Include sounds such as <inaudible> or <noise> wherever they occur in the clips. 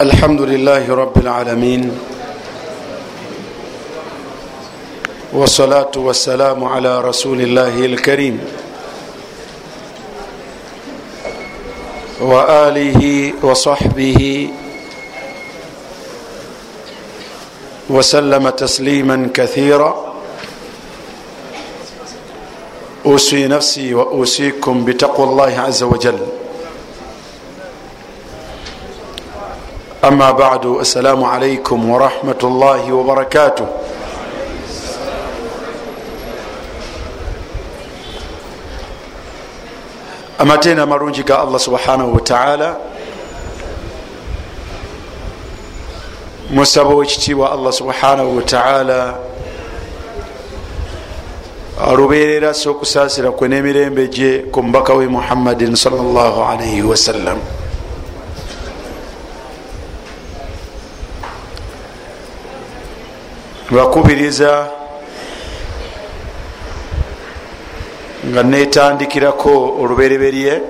الحمد لله رب العالمين والصلاة والسلام على رسول الله الكريم وآله وصحبه وسلم تسليما كثيرا أوصي نفسي وأوصيكم بتقوى الله عز وجل أما بعد السلام عليكم ورحمة الله وبركاته. amateena amalungi ga allah subhanahu wataala musaba ekitiibwa allah subhanahu wataala alubeerera si okusaasira kwe n'emirembe gye ku mubaka we muhammadin sallllah alaihi wasallam bakubiriza nga netandikirako olubereberye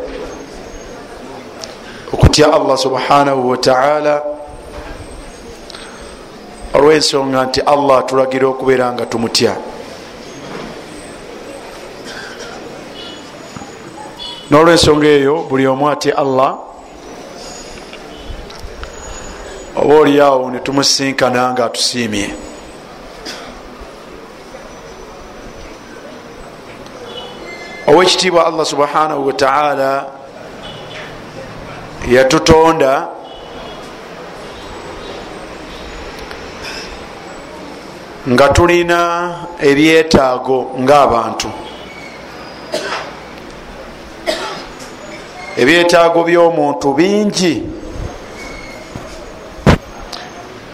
okutya allah subhanahu wataala olwensonga nti allah atulagira okubeera nga tumutya. N'olwensonga eyo buli omu atya allah oba oliawo netumusinkana nga atusiimye owekitiibwa allah subhanahu wataala yatutonda nga tulina ebyetaago ngaabantu ebyetaago by'omuntu bingi.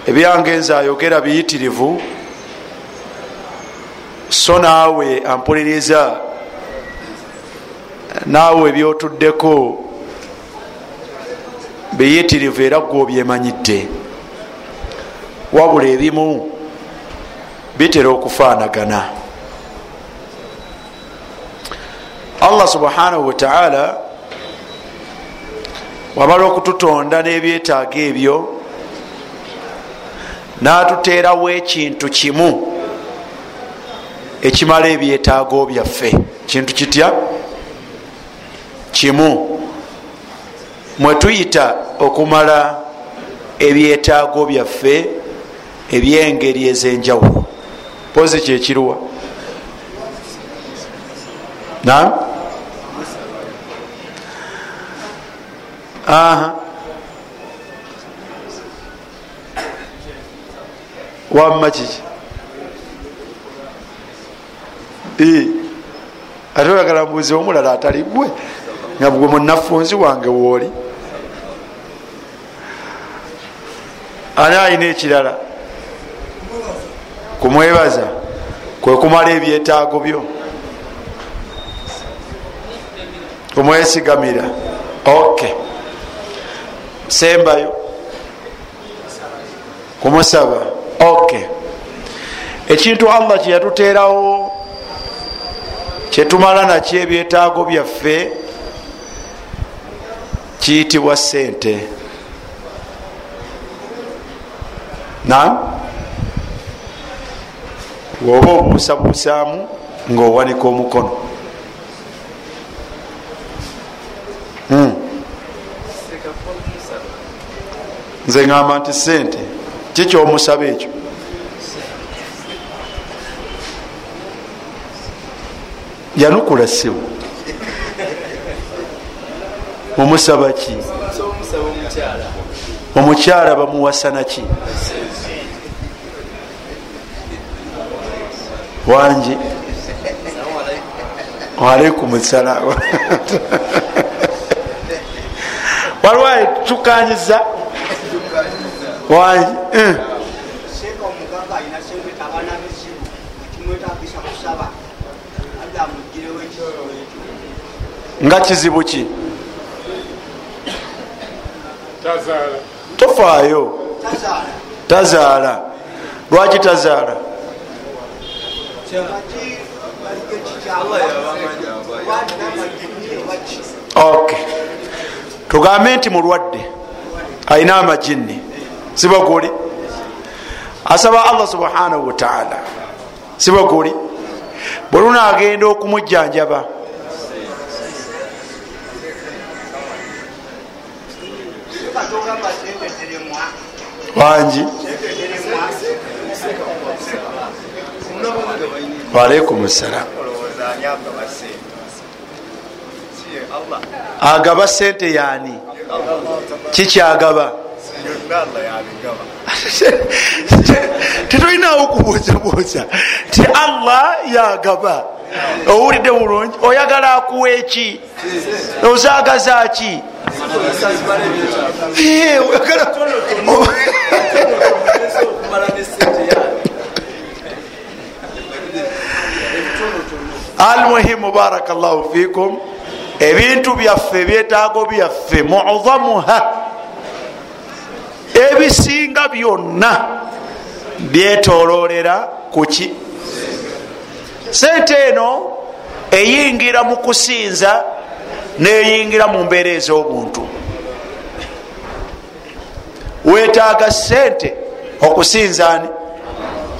Ebyangenza ayogera biyitirivu so naawe ampuliriza naawe byotuddeko biyitirivu era gwe obyemanyidde wabula ebimu bitera okufaanagana. Allah subhanahu wataala wamala okututonda n'ebyetaago ebyo n'atuteerawo ekintu kimu ekimala ebyetaago byaffe. Kintu kitya kimu. Mwetuyita okumala ebyetaago byaffe ebyengeri ezenjawulo. Pozi kyekiruwa nam aha. Wamma kiki? Ate oyagala mbuzi omulala atali gwe nga bwe munafunzi wange wooli ani alina ekirala? Kumwebaza kwe kumala ebyetaago byo. Kumwesigamira. Ok. Sembayo. Kumusaba. Ok. Ekintu allah kyeyatuteerawo kyetumala nakyo ebyetaago byaffe kiyitibwa sente nam woba obuusabuusaamu ngaowanika omukono. Nze ngamba nti sente kikyomusaba ekyo? Yanukula sibu omusaba ki? Omukyala bamuwasana ki wangi waleikum salam waliwo tukanyiza. Wangi nga kizibu ki tofaayo. Tazaala. Lwaki tazaala? Ok. Tugambe nti mulwadde alina amajini sibakuli asaba allah subhanahu wataala sibakuli bwelunaagenda okumujjanjaba wangi walaikum salam agaba sente yani kikyagaba <laughs> tetulinawo kubuuzabuuza ti allah yagaba. Owulidde bulungi. Oyagala akuwa eki? Ozaagaza ki almuhimu baraka llahu fikum. Ebintu byaffe ebyetaago byaffe muzamuha. Ebisinga byonna byetololera kuki sente eno eyingira mu kusinza neyingira mu mbeera ez'obuntu wetaaga sente okusinzani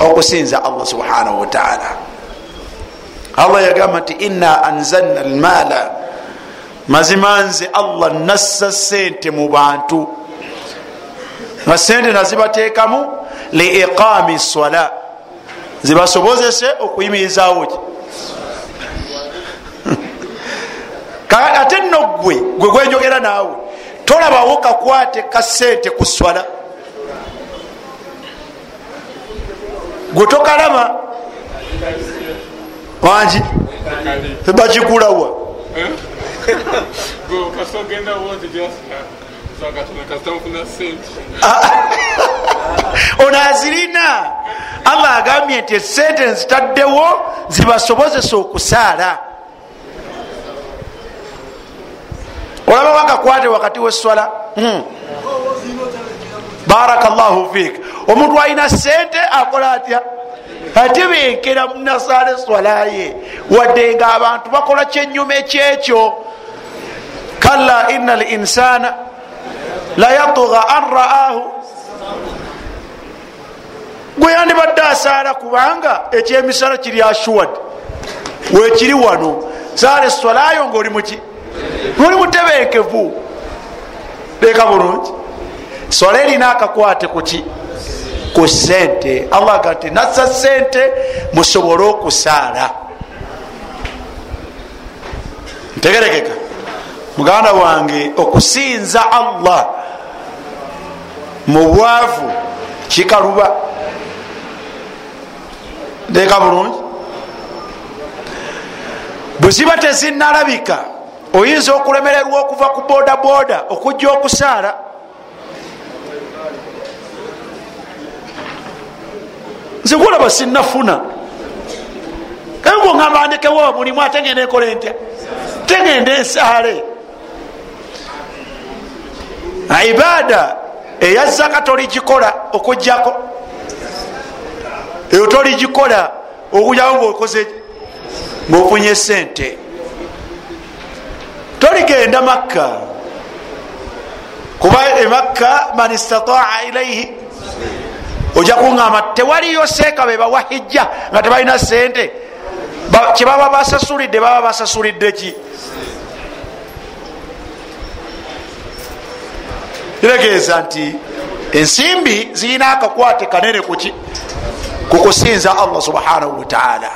okusinza allah subhanahu wataala allah yagamba nti inna anzalna almaala. Mazima nze allah nassa sente mu bantu. Nga sente nazibateekamu liiqami sola zibasobozese okuyimirizaawo ki ate nno gwe gwe gwenjogera naawe tolabawo kakwate ka sente ku swala. Gwe tokalaba wangi bakikulawa ono azirina. Allah agambye nti esente nzitaddewo zibasobozesa okusaala olaba wakakwate wakati weswala. Hmm. baraka llahu fik. Omuntu alina sente akola atya? Ate benkera munasaala eswala ye. Wadde nga abantu bakola kyenyuma ekyekyo. Kalla ina linsana layatuga an raahu. Gwe yandibadde asaala kubanga ekyemisala kiri ashuwad wekiri wano. Saala eswalayo ngaoli muki oli mutebenkevu leka bulungi. Swala erina akakwate kuki ku sente allah aga nti nassa sente musobole okusaala. Ntegerekeka. Muganda wange okusinza allah mu bwavu kikaluba. Leka bulungi. Bwe ziba tezinalabika oyinza okulemererwa okuva ku boda boda okujja okusaala? Nze kulaba sinafuna kagoŋamba ndekewo mulimu ate ngenda ekole ntya tegenda ensaale. Ibaada eyazaka toligikola okujjako. Eyo toligikola okujjako ngaokoze ngaofunye sente toligenda makka. Kuba emakka man istataa ilaihi ojja kuŋama tewaliyo seeka bebawa hijja nga tebalina sente kyebaba basasulidde baba basasulidde ki? Kitegeeza nti ensimbi zirina akakwate kanene kuki kukusinza allah subhanahu wataala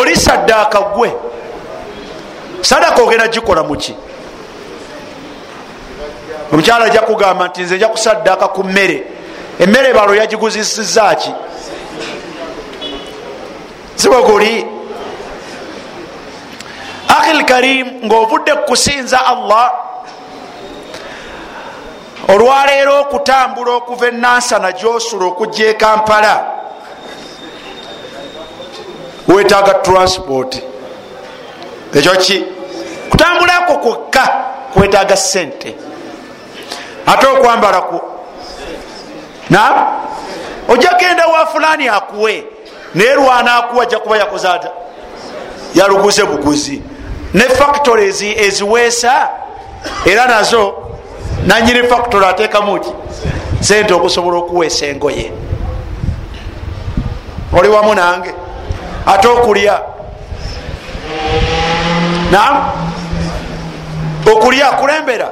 oli saddaaka gwe sadaka ogenda gikola muki? Omukyala ajja kugamba nti nze nja kusaddaaka ku mmere. Emmere balo yagiguzisizaaki sibaguli akhil karim ngaovudde kukusinza allah olwaleero okutambula okuva enansana gyosula okujja ekampala wetaaga transport. Ekyo ki kutambulako kwokka kwetaaga sente ate okwambalaku na? Ojja genda wa fulani akuwe naye lwana akuwa ajja kuba yakoze ata yaluguze buguzi. Ne factories eziweesa era nazo nanyini factory ateekamuki sente okusobola okuweesa engoye. Oli wamu nange. Ate okulya. Nam okulya kulembera.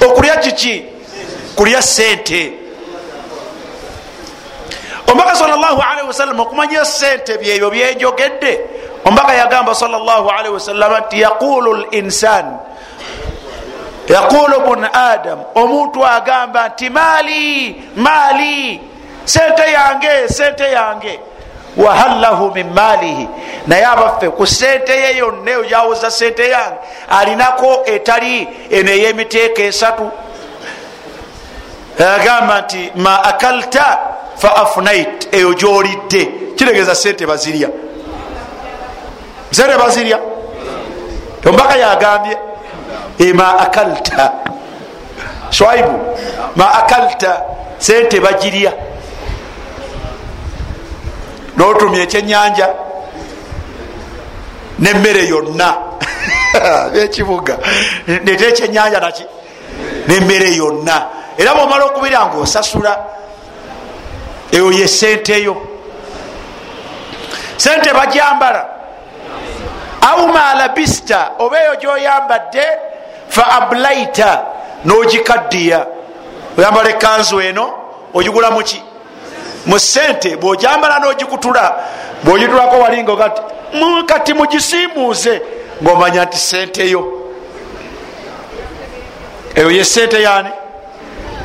Okulya kiki? Kulya sente omubaka salllahualaihi wasallam okumanya sente byebyo byenjogedde. Omubaka yagamba salllahualaihi wasallama nti yaqulu linsan yaqulu bun adam. Omuntu agamba nti maali maali sente yange sente yange wahal lahu min maalihi naye abaffe ku sente ye yonna eyo gyawuza sente yange alinako etali eno ey'emiteeka esatu. Agamba nti ma akalta fa afnait eyo gyolidde. Kiregeza sente bazirya. Sente bazirya. Ombaka yagambye ma akalta. Swaibu ma akalta sente bagirya notumya ekyenyanja nemmere yonna. <laughs> Ekibuga nete ekyenyanja naki? Nemmere yonna. Era bwomala okubira nga osasula eyo ye senteyo sente bajambala. Au malabista oba eyo gyoyambadde fa ablaita nogikaddiya. Oyambala ekanzu eno ogigula muki mu sente bwojambala nogikutula bwogitulako walinga kati kati mugisimuuze ngaomanya nti senteyo eyo ye sente yani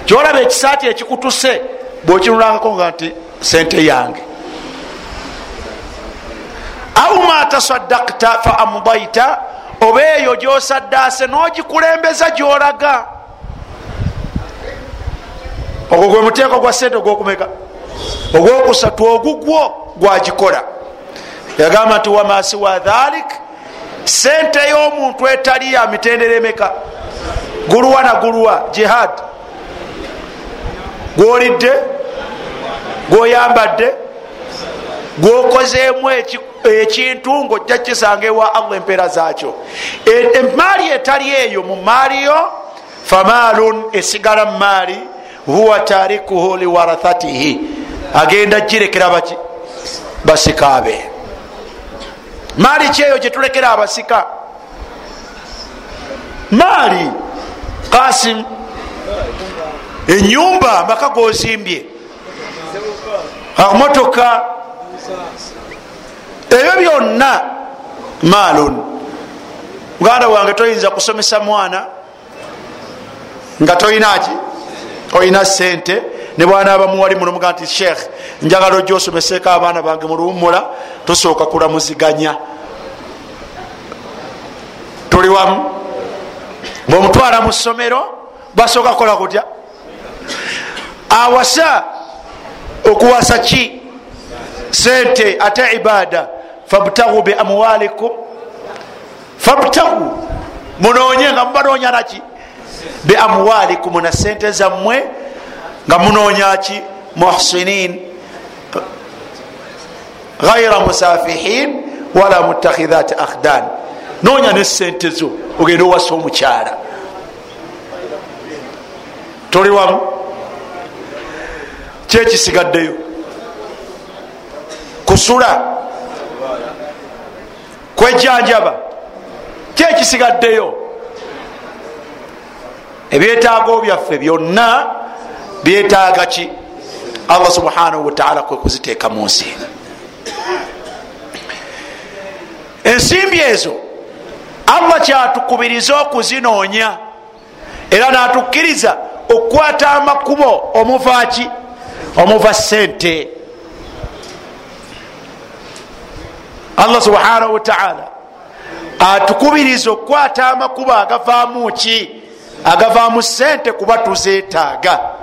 gyolaba ekisaati ekikutuse bwokinulangako nga nti sente yange. Au ma tasadakta fa amdaita oba eyo gyosaddaase nogikulembeza gyolaga. Ogwo gwe muteeko gwa sente ogwokumeka ogwokusatu ogugwo gwagikola. Yagamba nti wamasi wa dhalik? Sente y'omuntu etali ya mitendera emeka? Guluwa na guluwa jihad. Gwolidde? Gwoyambadde? Gwokozeemu ekintu ngaojja kisanga ewa allah empeera zakyo emaali etali eyo mu maaliyo famaalun esigala mu maali huwa tarikuhu liwarathatihi agenda girekera baki? Basikabe. Maali kyeyo gyetulekera abasika? Maali. Kasim. Enyumba maka gozimbye motoka ebyo byonna maalun muganda wange toyinza kusomesa mwana? Nga toyinaki oyina sente ne bwana abamuwali munomuga nti sheekh njagala ojja osomeseko abaana bange muluwumula tosooka kulamuziganya. Tuli wamu. Bwomutwala mu ssomero basooka kukola kutya? Awasa okuwasa ki? Sente ate ibada fabtagu beamwalikum fabtagu munonye nga mubanoonya naki beamwalikum na sente zammwe nga munonya ki? Muhsinin. Ghaira musafihin wala mutakhidhat akhdan. Nonya ne sente zo ogenda owasa omukyala. Toli wamu? Kyekisigaddeyo? Kusula? Kwejanjaba kyekisigaddeyo? Ebyetaago byaffe byonna byetaaga ki? Allah subhanahu wataala kwe kuziteeka mu nsi. Ensimbi ezo allah kyatukubiriza okuzinoonya era natukkiriza okukwata amakubo omuva ki? Omuva sente allah subhanahu wataala atukubiriza okukwata amakubo agavaamu ki? Agavaamu sente kuba tuzeetaaga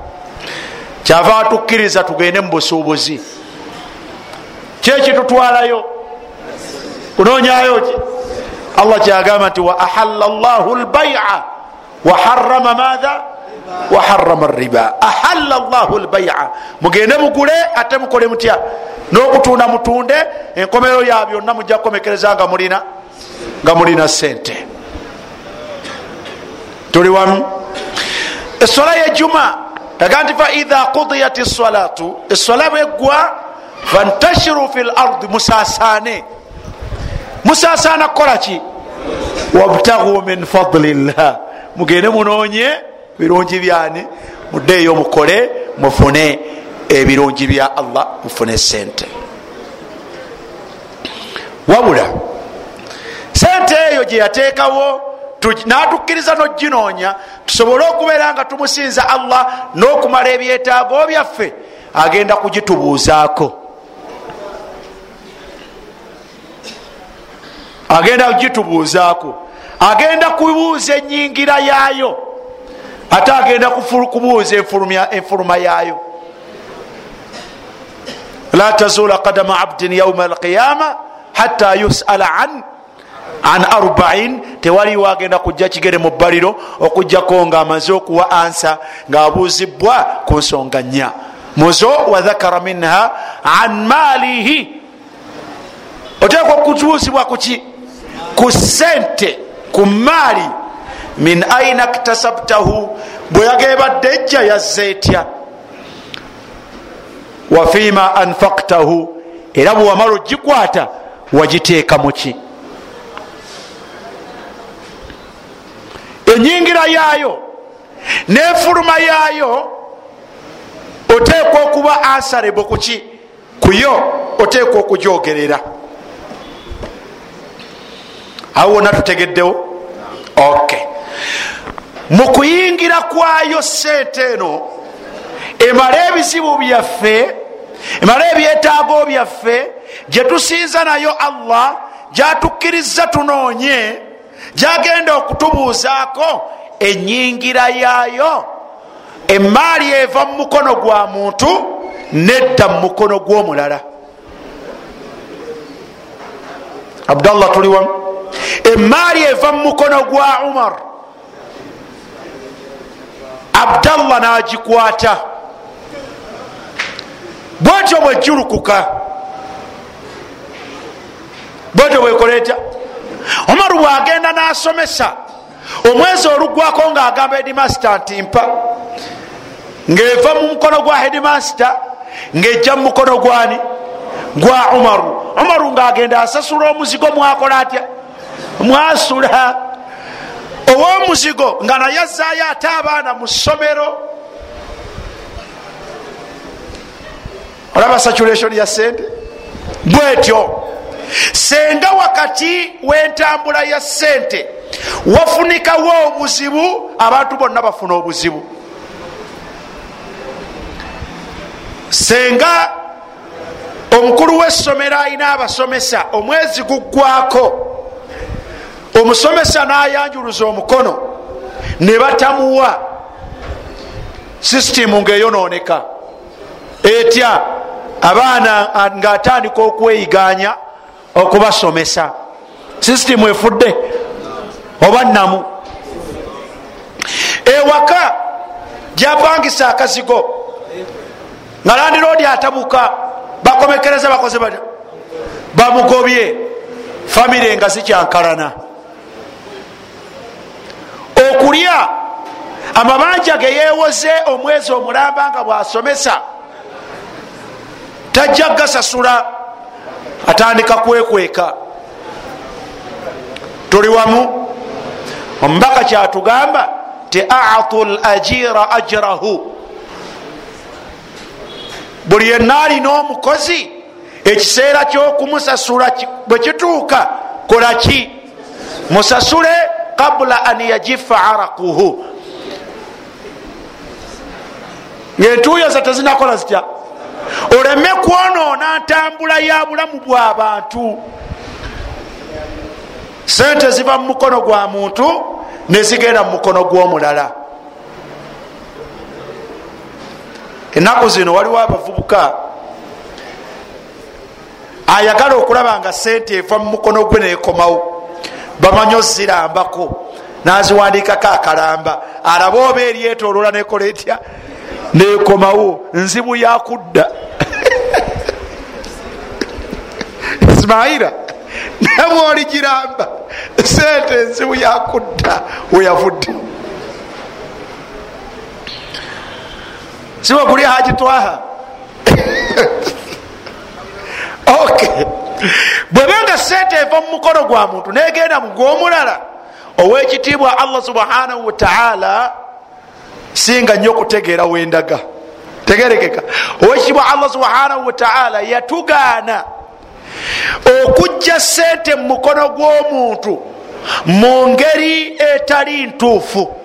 kyava atukkiriza tugende mu busuubuzi. Kyekitutwalayo kunoonyayo ki? Allah kyagamba nti wa ahalla llahu lbaia waharama madha waharama riba ahalla llahu lbaia mugende mugule ate mukole mutya. N'okutunda mutunde enkomero ya byonna mujja kukomekereza nga mulina nga mulina sente tuli wamu. Esola yejuma aga nti faidha kudiyat salatu esola bweggwa fantashiru fi lardi musasane musasana kukolaki wabtagu min fadlillah. Mugende munonye birungi byani? Muddeeyo mukole mufune ebirungi bya allah mufune sente wabula sente eyo gyeyateekawo natukkiriza noginoonya tusobole okubeera nga tumusinza allah n'okumala ebyetaago byaffe agenda kugitubuuzaako. Agenda kugitubuuzaako. Agenda kubuuza enyingira yaayo ate agenda kubuuza enfuluma yaayo. La tazula qadama abdin yauma alqiyama hatta yusala an an arbain tewaliwo agenda kujja kigere mu bbaliro okujjako nga amaze okuwa ansa ngaabuuzibwa ku nsonga nnya. Muzo wadhakara minha an maalihi. Oteekwa okutubuuzibwa kuki ku sente ku maali. Min aina ktasabtahu bwe yagebadde ejja yazze etya? Wafima anfaktahu era bwe wamala ogikwata wagiteeka muki enyingira yaayo nefuluma yaayo oteekwa okuba ansarebo kuki kuyo oteekwa okugyogerera awo wona tutegeddewo? Ok. Mu kuyingira kwayo sente eno emala ebizibu byaffe emala ebyetaago byaffe gyetusinza nayo allah gyatukkiriza tunoonye gyagenda okutubuuzaako enyingira yaayo. Emaali eva mu mukono gwa muntu nedda mu mukono gw'omulala. Abdallah tuliwamu emaali eva mu mukono gwa umar. Abdallah nagikwata. Bwetyo bwejulukuka bwetyo bwekoleeta omaru bwagenda nasomesa. Omwezi olugwako ngaagamba hedimasta nti mpa ngaeva mu mukono gwa hedimasta ngaejja mu mukono gwani? Gwa umaru umaru ngaagenda asasula omuzigo mwakola atya? Mwasula. Owomuzigo nga naye azaayo ate abaana mu ssomero. Olaba saturation ya sente? Bwetyo senga wakati wentambula ya sente. Wafunikawo obuzibu abantu bonna bafuna obuzibu. Senga omukulu w'essomero alina abasomesa omwezi guggwako omusomesa nayanjuluza omukono ne batamuwa. Sisitimu ngaeyononeka etya? Abaana ngaatandika okweyiganya okubasomesa. Sisitimu efudde oba namu ewaka gyapangisa akazigo nga landiroodi atabuka bakomekereza bakoze bata bamugobye famire nga zikyankalana. Okulya amabanja ge yewoze omwezi omulamba nga bwasomesa tajja gasasula atandika kwekweka. Tuli wamu? Omubaka kyatugamba ti atu lajira ajrahu. Buli yenna alina omukozi ekiseera kyokumusasula bwe kituuka kolaki musasule qabula an yajifa arakuhu ngaentuuyoza tezinakola zitya oleme kwonoona ntambula ya bulamu bw'abantu sente ziva mu mukono gwa muntu nezigenda mu mukono gw'omulala. Ennaku zino waliwo abavubuka ayagala okulaba nga sente eva mu mukono gwe nekomawo. Bamanyi ozirambako naziwandikako akalamba. Alabe oba eryetolola nekola etya nekomawo nzibu yakudda. Ismaira nabwoli giramba sente nzibu yakudda weyavudde siwe kuli haji twaha bwebanga sente eva mu mukono gwa muntu negenda mu gwomulala owekitiibwa allah subhanahu wataala singa nnyo okutegeera wendaga. Tegerekeka owekitiibwa allah subhanahu wataala yatugaana okujja sente mu mukono gw'omuntu mu ngeri etali ntuufu.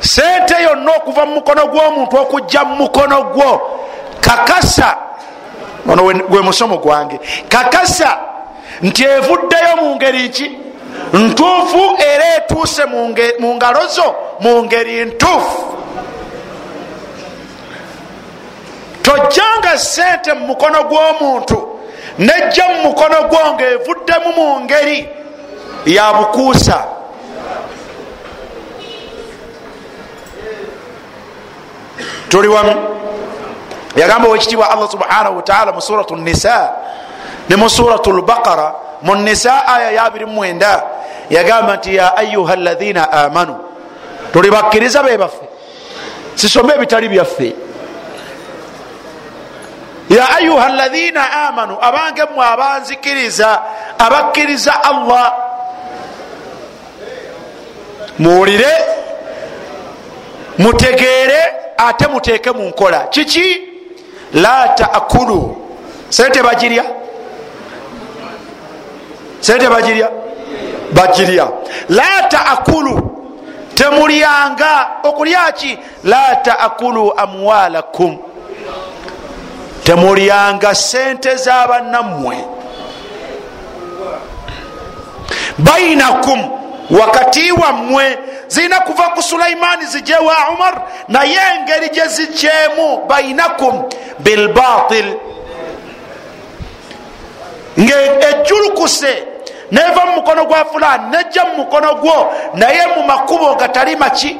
Sente yonna okuva mu mukono gw'omuntu okujja mu mukono gwo. Kakasa ono gwe musomo gwange. Kakasa nti evuddeyo mu ngeri ki ntuufu era etuuse mu ngalo zo mu ngeri ntuufu. Tojjanga sente mu mukono gw'omuntu nejja mu mukono gwo ngaevuddemu mu ngeri ya bukuusa. Tuli wamu? Yagamba wekitiibwa allah subhanahu wataala mu surat nisa ne mu surat lbaqara mu nisa aya ya 29 yagamba nti ya ayuha lathina amanu tuli bakkiriza be baffe. Sisome ebitali byaffe. Ya ayuha lathina amanu abange mwe abanzikiriza abakkiriza allah muwulire mutegeere ate muteeke mu nkola. Kiki? La taakulu sente bagirya sente bagirya bagirya la taakulu temulyanga. Okulyaki la taakulu amwalakum. Temulyanga sente zabannammwe bainakum. Wakati wammwe. Zirina kuva ku sulaimani zijje wa umar. Naye engeri gye zijjemu bainakum. Bilbatil ngaejulukuse neva mu mukono gwa fulani nejja mu mukono gwo naye mu makubo gatali maki.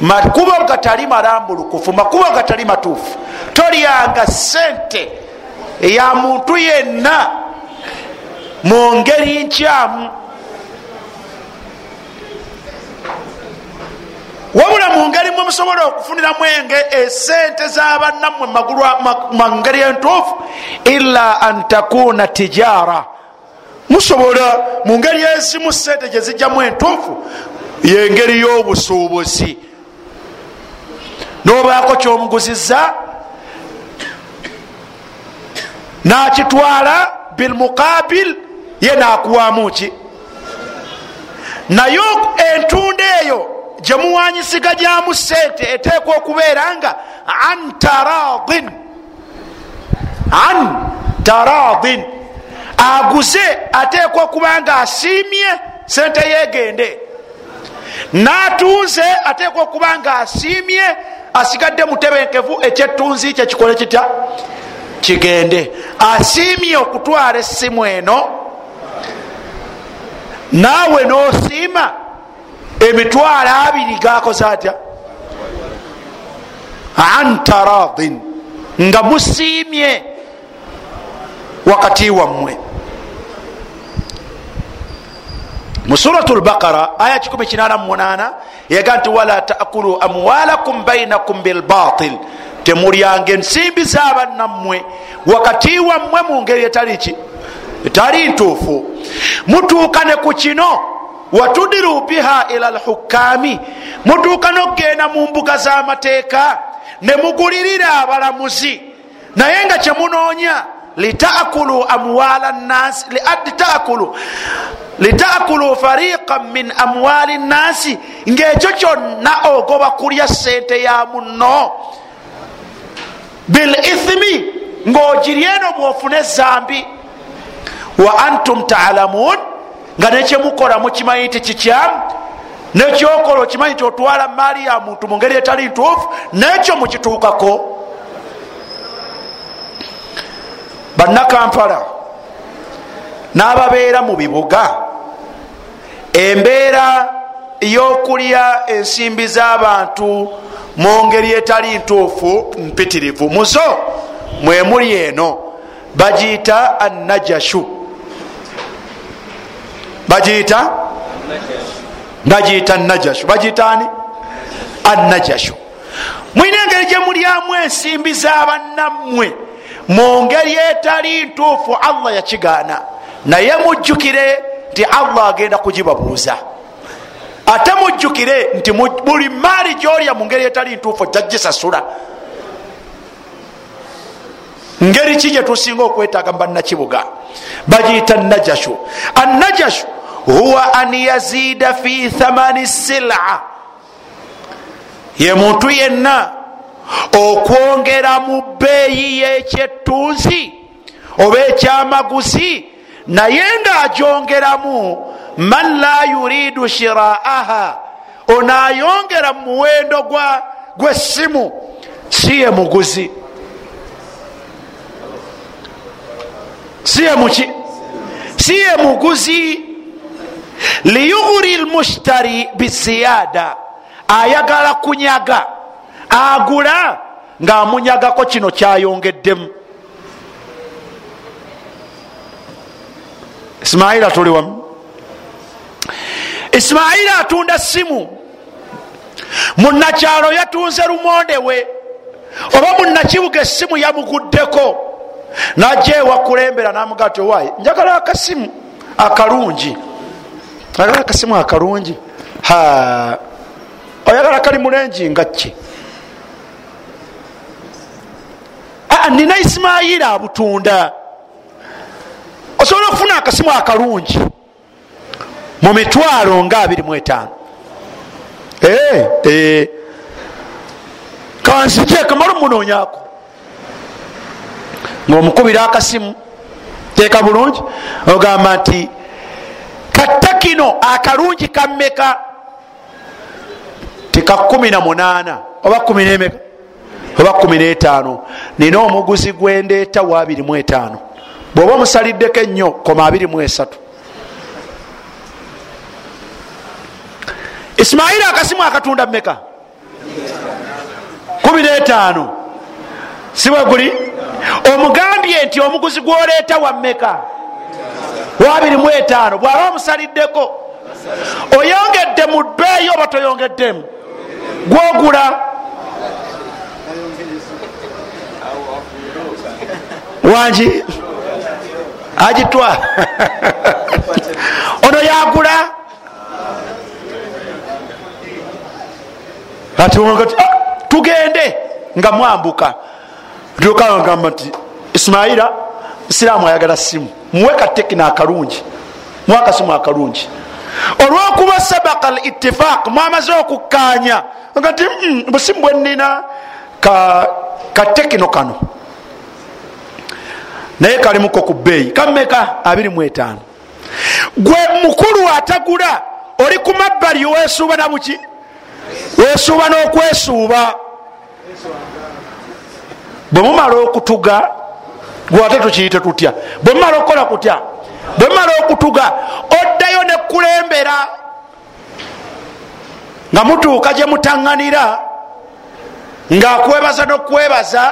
Makubo gatali malambulukufu makubo gatali matuufu. Tolyanga sente eya muntu yenna mu ngeri nkyamu. Wabula mu ngeri mwe musobola okufuniramu esente zabannammwe mu ngeri entuufu ila an takuna tijara musobola mu ngeri ezimu sente gye zijjamu entuufu yengeri y'obusuubuzi. Nobaako kyomuguziza nakitwala bilmukabil ye nakuwamu ki? Naye entunda eyo gyemuwanyisiga gyamu sente eteekwa okubeera nga an taradin. An taradin aguze ateekwa okuba nga asiimye sente yegende n'atunze ateekwa okuba nga asiimye asigadde mutebenkevu ekyettunzi kye kikole kitya? Kigende. Asiimye okutwala essimu eno naawe n'osiima emitwalo abiri gakoze atya? An taradin nga musiimye wakati wammwe mu surat lbaqara aya 188 yaga nti wala taakulu amwalakum bainakum bilbatil. Temulyanga ensimbi zabannammwe wakati wammwe mu ngeri etali ki? Etali ntuufu. Mutuuka ne ku kino watudiru biha ila lhukami mutuuka nokgenda mu mbuga z'amateeka ne mugulirira abalamuzi. Naye nga kyemunoonya litakulu amwala nnasi litakulu litakulu fariqan min amwali nnasi ngaekyo kyonna ogoba kulya sente ya munno bilithimi ngaogirya eno bwofune ezambi wa antum talamun nga nekyemukola mukimanyi nti kikyamu nekyokola okimanyi nti otwala maali ya muntu mu ngeri etali ntuufu nekyo mukituukako bannakampala n'ababeera mu bibuga. Embeera y'okulya ensimbi z'abantu mu ngeri etali ntuufu mpitirivu. Muzo mwemuli eno bagiyita annajashu. Bagiyita? Bagiyita najashu bagiyitaani anajashu mwina engeri gye mulyamu ensimbi z'abannammwe mu ngeri etali ntuufu allah yakigaana. Naye mujjukire nti allah agenda kugibabuuza. Ate mujjukire nti buli maali gyolya mu ngeri etali ntuufu ojja gisasula ngeri ki gyetusinga okwetaaga mubanakibuga bagiyita najashu. Anajashu huwa an yazida fi thamani sila. Ye muntu yenna okwongera mu bbeeyi yekyettunzi oba ekyamaguzi naye ng'agyongeramu man la yuridu shiraaha onaayongera mu muwendo gw'essimu si ye muguzi. Si ye muki si ye muguzi. Liyughuri lmushtari biziyada ayagala kunyaga agula ng'amunyagako kino kyayongeddemu. Isimaila tuli wamu. Isimaila atunda simu munakyalo yatunze lumonde we. Oba munakibuga essimu yamuguddeko. Najja ewakulembera namugaa ti owaayi njagala akasimu akalungi. Oyagala akasimu akalungi. Oyagala kali mulengi nga ki nina isimayira abutunda. Osobola okufuna akasimu akalungi mu mitwalo nga 25 kansije kamala omunonyako ngaomukubira akasimu. Teeka bulungi. Ogamba nti katta kino akalungi kammeka tika 18 oba 1 oba 15 nina omuguzi gwendeeta wa 25 bwoba omusaliddeko ennyo koma 23 isimaila akasimu akatunda meka 15 sibwe guli? Omugambye nti omuguzi gwoleeta wa meka wa 25 bwaba omusaliddeko oyongedde mu bbeeyi oba toyongeddemu? Gwogula wangi agitwa ono yagula? Ati tugende. Nga mwambuka. Tukagamba nti isimaila siraamu ayagala simu muwe katekina akalungi. Muwe akasimu akalungi olwokuba sabaka al itifaq mwamaze okukanya nga nti busimu bwenina katekino kano. Naye kalimuko ku bbeeyi kameka 25 gwe mukulu atagula oli ku mabbali wesuuba nabuki wesuuba n'okwesuuba. Bwe mumala okutuga gwate tukiyite tutya? Bwe mumala okukola kutya? Bwe mumala okutuga oddayo nekulembera nga mutuuka gye mutaŋŋanira ng'akwebaza n'okwebaza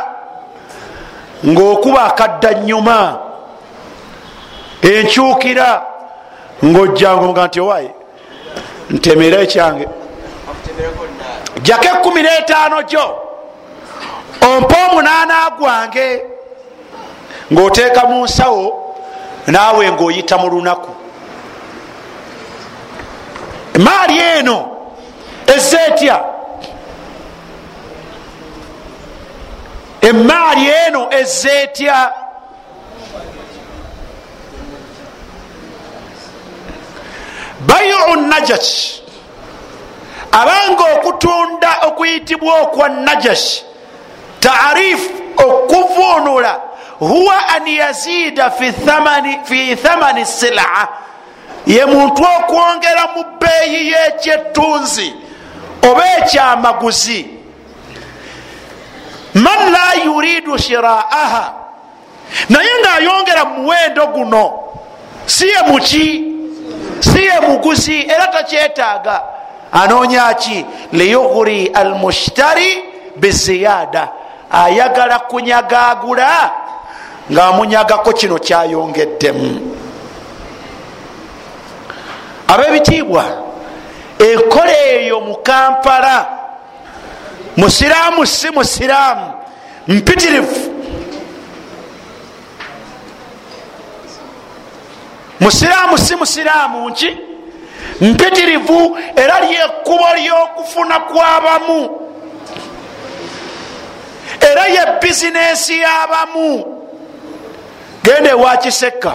ng'okuba akadda nyuma enkyukira ng'ojjanga omuga nti owaaye ntemera ekyange jako ekumi n'etaano gyo ompa omunaana gwange ng'oteeka mu nsawo naawe ng'oyita mu lunaku. Maali eno ezza etya emaali eno ezza etya bayiu najas abanga okutunda okuyitibwa okwa najas taarifu okuvunula huwa an yazida fi thamani sila. Ye muntu okwongera mu bbeeyi y'ekyettunzi oba ekyamaguzi man la yuridu shiraaha. Naye ngaayongera mu muwendo guno si ye muki? Si ye muguzi? Era takyetaaga. Anoonya ki? Liyughuri almushtari biziyada. Ayagala kunyagaagula ngaamunyagako kino kyayongeddemu. Ab'ebitiibwa enkola eyo mu kampala musiraamu si musiraamu mpitirivu. Musiraamu si musiraamu nki? Mpitirivu era lyekkubo lyokufuna kwabamu. Era ye bizinesi yabamu. Genda ewakisekka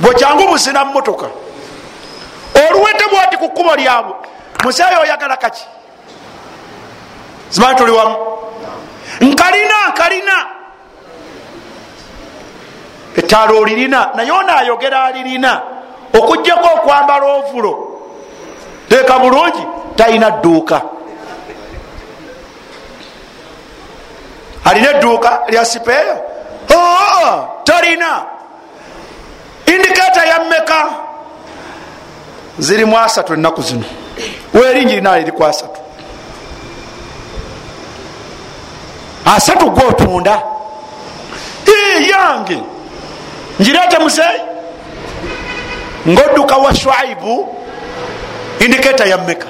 bwekyangu buzina mumotoka oluwete bwati ku kkubo lyabwe. Museeyo oyagala kaki zimanyi tuli wamu nkalina nkalina. Etaala olirina naye onaayogera alirina. Okugjako okwambala ovulo. Teeka bulungi talina dduuka. Alina edduuka lya sipeeya talina. Indiketa yammeka zirimu asatu ennaku zino. Weringi rina liriku asatu asatu gwotunda yange. Njirete muzeyi ngaodduka wa shwaibu indiketa yammeka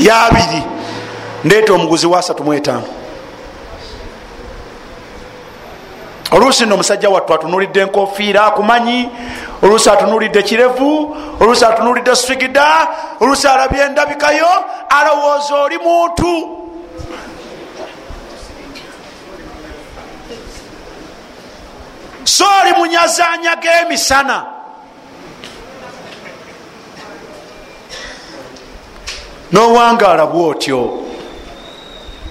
yabiri ndeeta omuguzi wa 35 oluusi no omusajja wattu atunulidde enkofiira akumanyi. Oluusi atunulidde kirevu oluusi atunulidde swigida oluusi alabye endabikayo alowooza oli muntu so oli munyazanya g'emisana. N'owangaala bwotyo.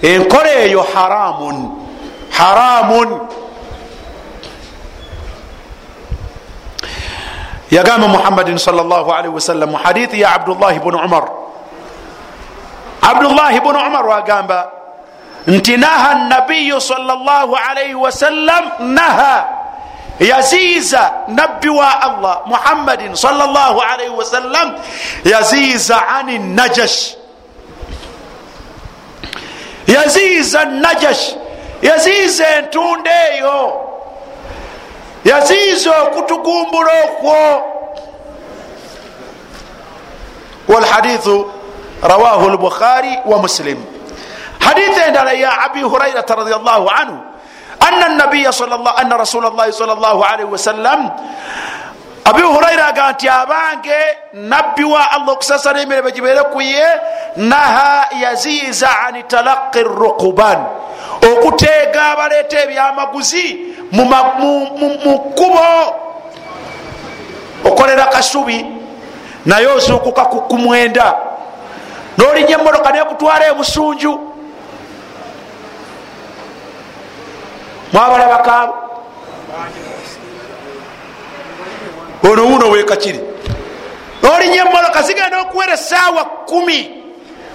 Enkola eyo haramun. Haramun. Yagamba muhammadin salllahalihi wasallam mu hadithi ya abdullahi bunu umar. Abdullahi bunu umar wagamba nti naha nabiyu salllahalihi wasallam naha yaziiza nabbi wa allah muhammadin salllahalaihi wasallam yaziiza ani najash. Yaziiza najash. Yaziiza entunda eyo. Yaziiza okutugumbula okwo. Walhadithu rawahu lbukhari wa muslim. Hadithi endala ya abi hurairata radiallahu anhu ana nabiya ana rasula llahi sal llah alaihi wasallam abi huraira aga nti abange nabbi wa allah okusasana emirembe gibeere ku ye naha yaziiza ani talaqi rukuban okuteega abaleeta ebyamaguzi mu kkubo okolera kasubi naye ozuukuka ku kumwenda n'olinya emotoka nekutwala ebusunju mwabalabakaabo ono wuno wekakiri olinya emoloka zigenda okuwera esaawa kumi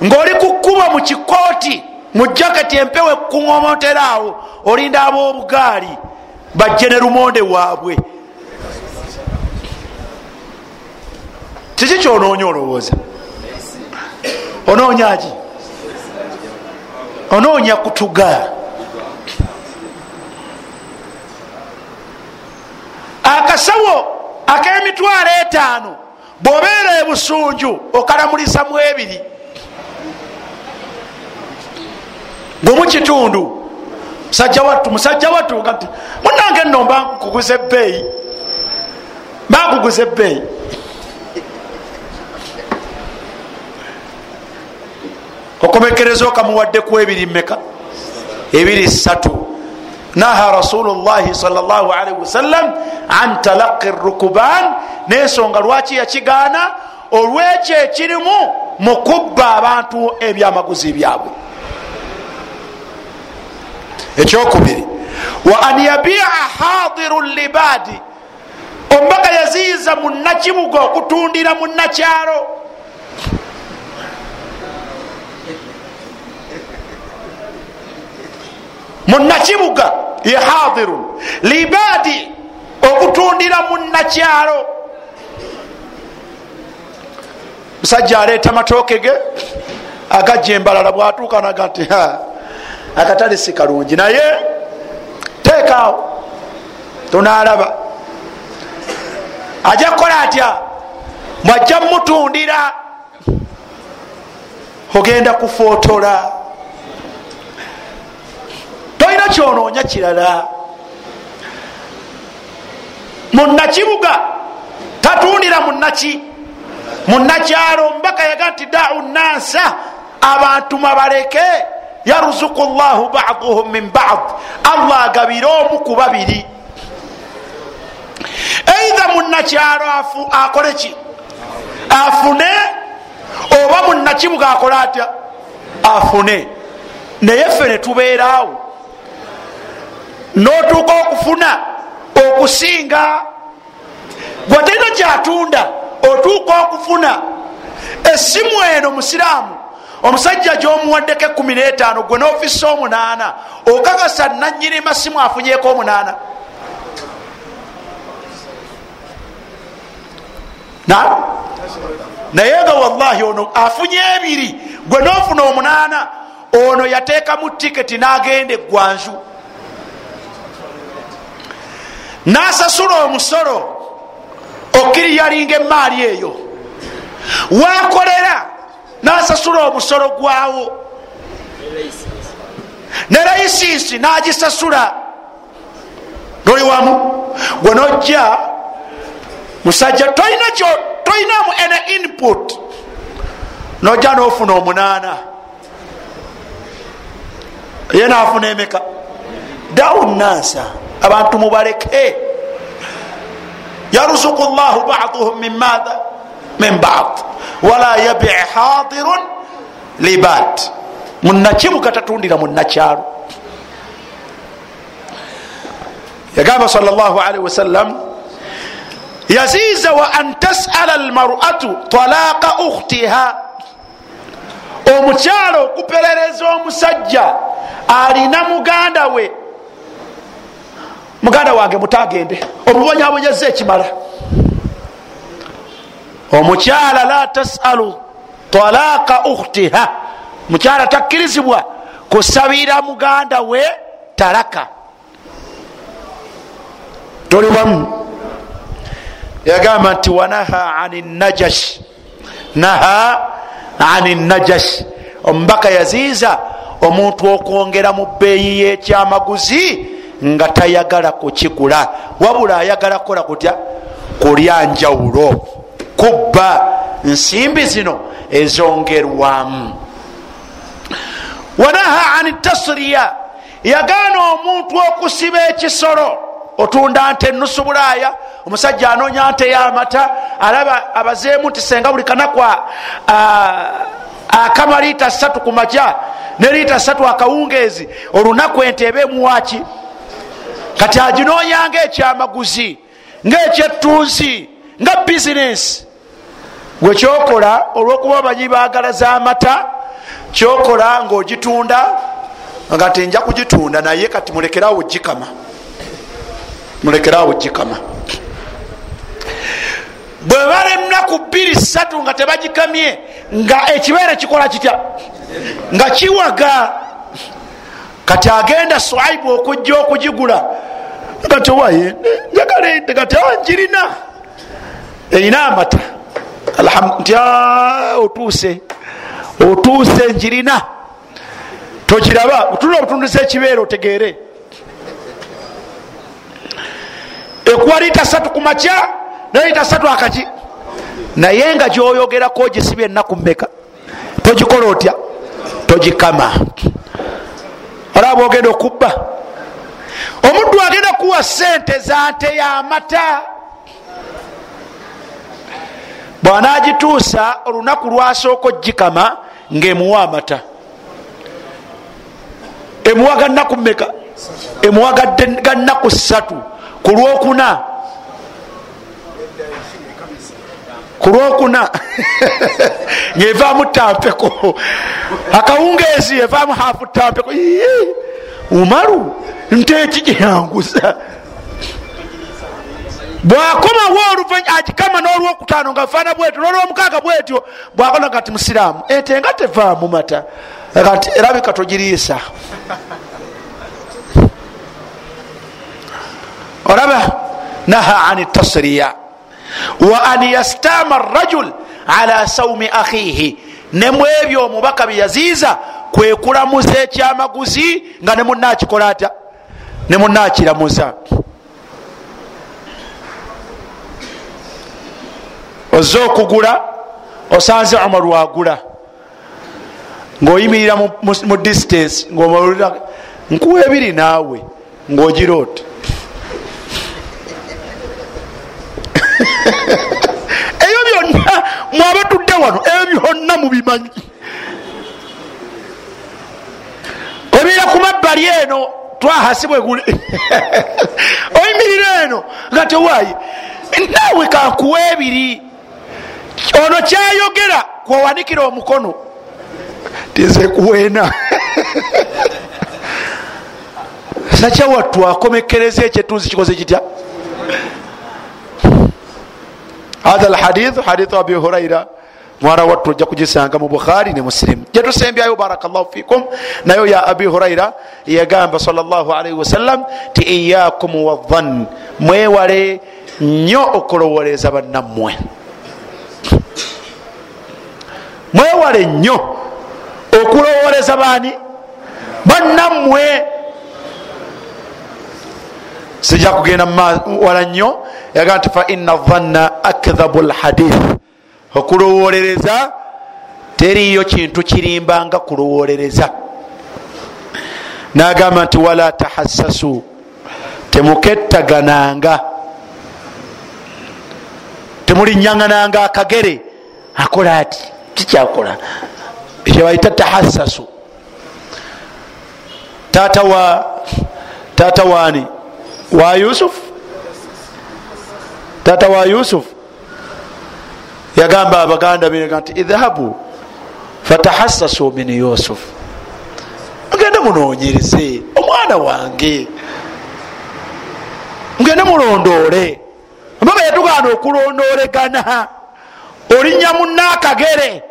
ngaoli kukuba mu kikooti mu jaketi empewo ekuŋomotera awo olinda ab'obugaali bajje ne lumonde waabwe. Kiki kyonoonya olowooza? Onoonyaki onoonya kutugaa akasawo ak'emitwalo etaano bw'obeera ebusunju okalamulisa mu ebiri bwemukitundu musajja wattu musajja wattu munange nno mba nkuguza ebbeeyi mba nkuguza ebbeeyi. Okomekereza okamuwaddeku ebiri mmeka? Ebiri ssatu naha rasulullahi salllahalaihi wasallam an talaqi rukuban nensonga lwaki yakigaana olwekyo ekirimu mu kubba abantu ebyamaguzi byabwe ekyokubiri wa an yabia hadiru libadi ombaga yaziiza munakibuga okutundira munakyalo munakibuga ye hadirun. Libadi okutundira munakyalo musajja aleeta matooke ge agajja embalala bwatuuka naga nti akatale si kalungi naye teekaawo tunalaba aja kukola atya? Mwajja mutundira ogenda kufotola tolina kyonoonya kirala munakibuga tatundira munaki munakyalo mbaka yaga nti dau nansa abantu mabaleke yaruzuku llahu baduhum min bad allah agabire omu ku babiri. Eidha munakyalo akole ki? Afune oba munakibuga akole atya? Afune. Naye ffe netubeeraawo notuuka okufuna okusinga gwe talina kyatunda otuuka okufuna. Essimu eno musiraamu omusajja gyomuwaddeko ekumi netaano gwe nofisi omunaana okakasa nanyini masimu afunyeko omunaana. Naye nga wallahi ono afunye ebiri gwe nofuna omunaana ono yateekamu tiketi nagenda eggwanju nasasula omusolo okiriyalinga emaali eyo. Wakolera nasasula omusolo gwawo. Ne layisinsi nagisasula. Noli wamu. Gwe nojja musajja tolinamu ene input. Nojja nofuna omunaana. Ye nafuna emeka. Dawu nasa abantu mubaleke. Yaruzuku llahu baduhum min madha? Min bad. Wala yabi hadirun libad munakibuga tatundira munakyalo yagamba sal llah alaihi wasallam yaziza wa an tasala almaratu talaqa ukhtiha. Omukyalo okuperereza omusajja alina muganda we muganda wange mutagende omubonyabonyeza ekimala. Omukyala la tasalu talaqa ukhtiha. Mukyala takkirizibwa kusabira muganda we talaka. Toli wamu. Yagamba nti wanaha ani najash? Naha ani najash? Omubaka yaziiza omuntu okwongera mu bbeeyi yekyamaguzi nga tayagala kukigula. Wabula ayagala kukola kutya? Kulya njawulo. Kubba. Nsimbi zino ezongerwamu. Wanaha ani tasriya? Yagaana omuntu okusiba ekisolo. Otunda nte enusu bulaaya. Omusajja anoonya nte yamata. Alaba abazeemu nti senga buli kanaku akama liita satu ku makya ne liita satu akawungeezi. Olunaku ente eba emuwaki kati aginoonya ngaekyamaguzi ngaekyettunzi nga bizinesi. Gwe kyokola olwokuba abanyi bagala zamata kyokola ngaogitunda nga ti nja kugitunda naye kati mulekerawo gikama mulekerawo gikama bwe bala enaku bbiri satu nga tebagikamye nga ekibeere kikola kitya? Nga kiwaga. Kati agenda swaibu okujja okugigula kati waye njagala ente kati njirina. Erina amata. Nti otuuse otuuse njirina. Togiraba otulina obutunduza ekibeere otegeere. Ekuwa liita satu ku makya ne liita satu akaki. Naye nga gyoyogerako ogisibya ennaku mmeka? Togikola otya? Togikama. Olaba ogenda okubba omuddu agenda kuwa sente za nte yamata bwanagituusa olunaku lwasooka ogikama ngaemuwa amata. Emuwa gannaku mmeka? Emuwa gannaku ssatu? Ku lwokuna? Ku lwokuna? <laughs> Ngaevaamu tampeko akawungeezi evaamu hafu tampeko umalu nteeki gyeyanguza bwakomawo agikama n'olwokutaano nga faana bwetyo n'olwomukaaga bwetyo bwakola kati musiraamu. Ente nga tevaamu mata. Kati erabika togiriisa. Olaba naha ani tasriya. Wa an yastama rajul ala saumi akhihi. Nemwebyo omubaka byeyaziiza kwekulamuza ekyamaguzi nga nemunakikola atya? Nemunakiramuza oze okugula osanze omar wagula. Ngaoyimirira mu distance ngaomalulira nkuwa ebiri naawe ngaogiroota <laughs> ebyo byonna mwaba tudde wano ebyo byonna mubimanyi ku mabbali eno twahasibwegule <laughs> oyimirira eno nga tewaayi naawe kankuwa ebiri. Ono kyayogera kwewanikira omukono. Tize kuweena. <laughs> Sakyawa twakomekereza ekyetuzi kikoze kitya? Hatha lhadith hadithu abi huraira mwana wattu ojja kugisanga mu bukhari ne musilimu gyetusembyayo barakllahu fikum. Nayo ya abi huraira yagamba salllahalihi wasallam ti iyakum wadhan mwewale nnyo okulowoleza bannammwe. Mwewale nnyo okulowoleza baani bannammwe. Sijja kugenda wala nnyo yagaa nti faina dhanna akdhabu lhadith okulowolereza teriyo kintu kirimbanga kulowolereza. Nagamba nti wala tahassasu temukettagananga. Temulinyangananga akagere. Akola ati kikyakola ekyebaita tahassasu. Tata wa tata waani wa yusuf? Tata wa yusuf yagamba abaganda bega nti idhabu fatahassasu min yusuf. Mugende munonyereze omwana wange. Mugende mulondoole. Mbaba yatuganda okulondoolegana olinya munakagere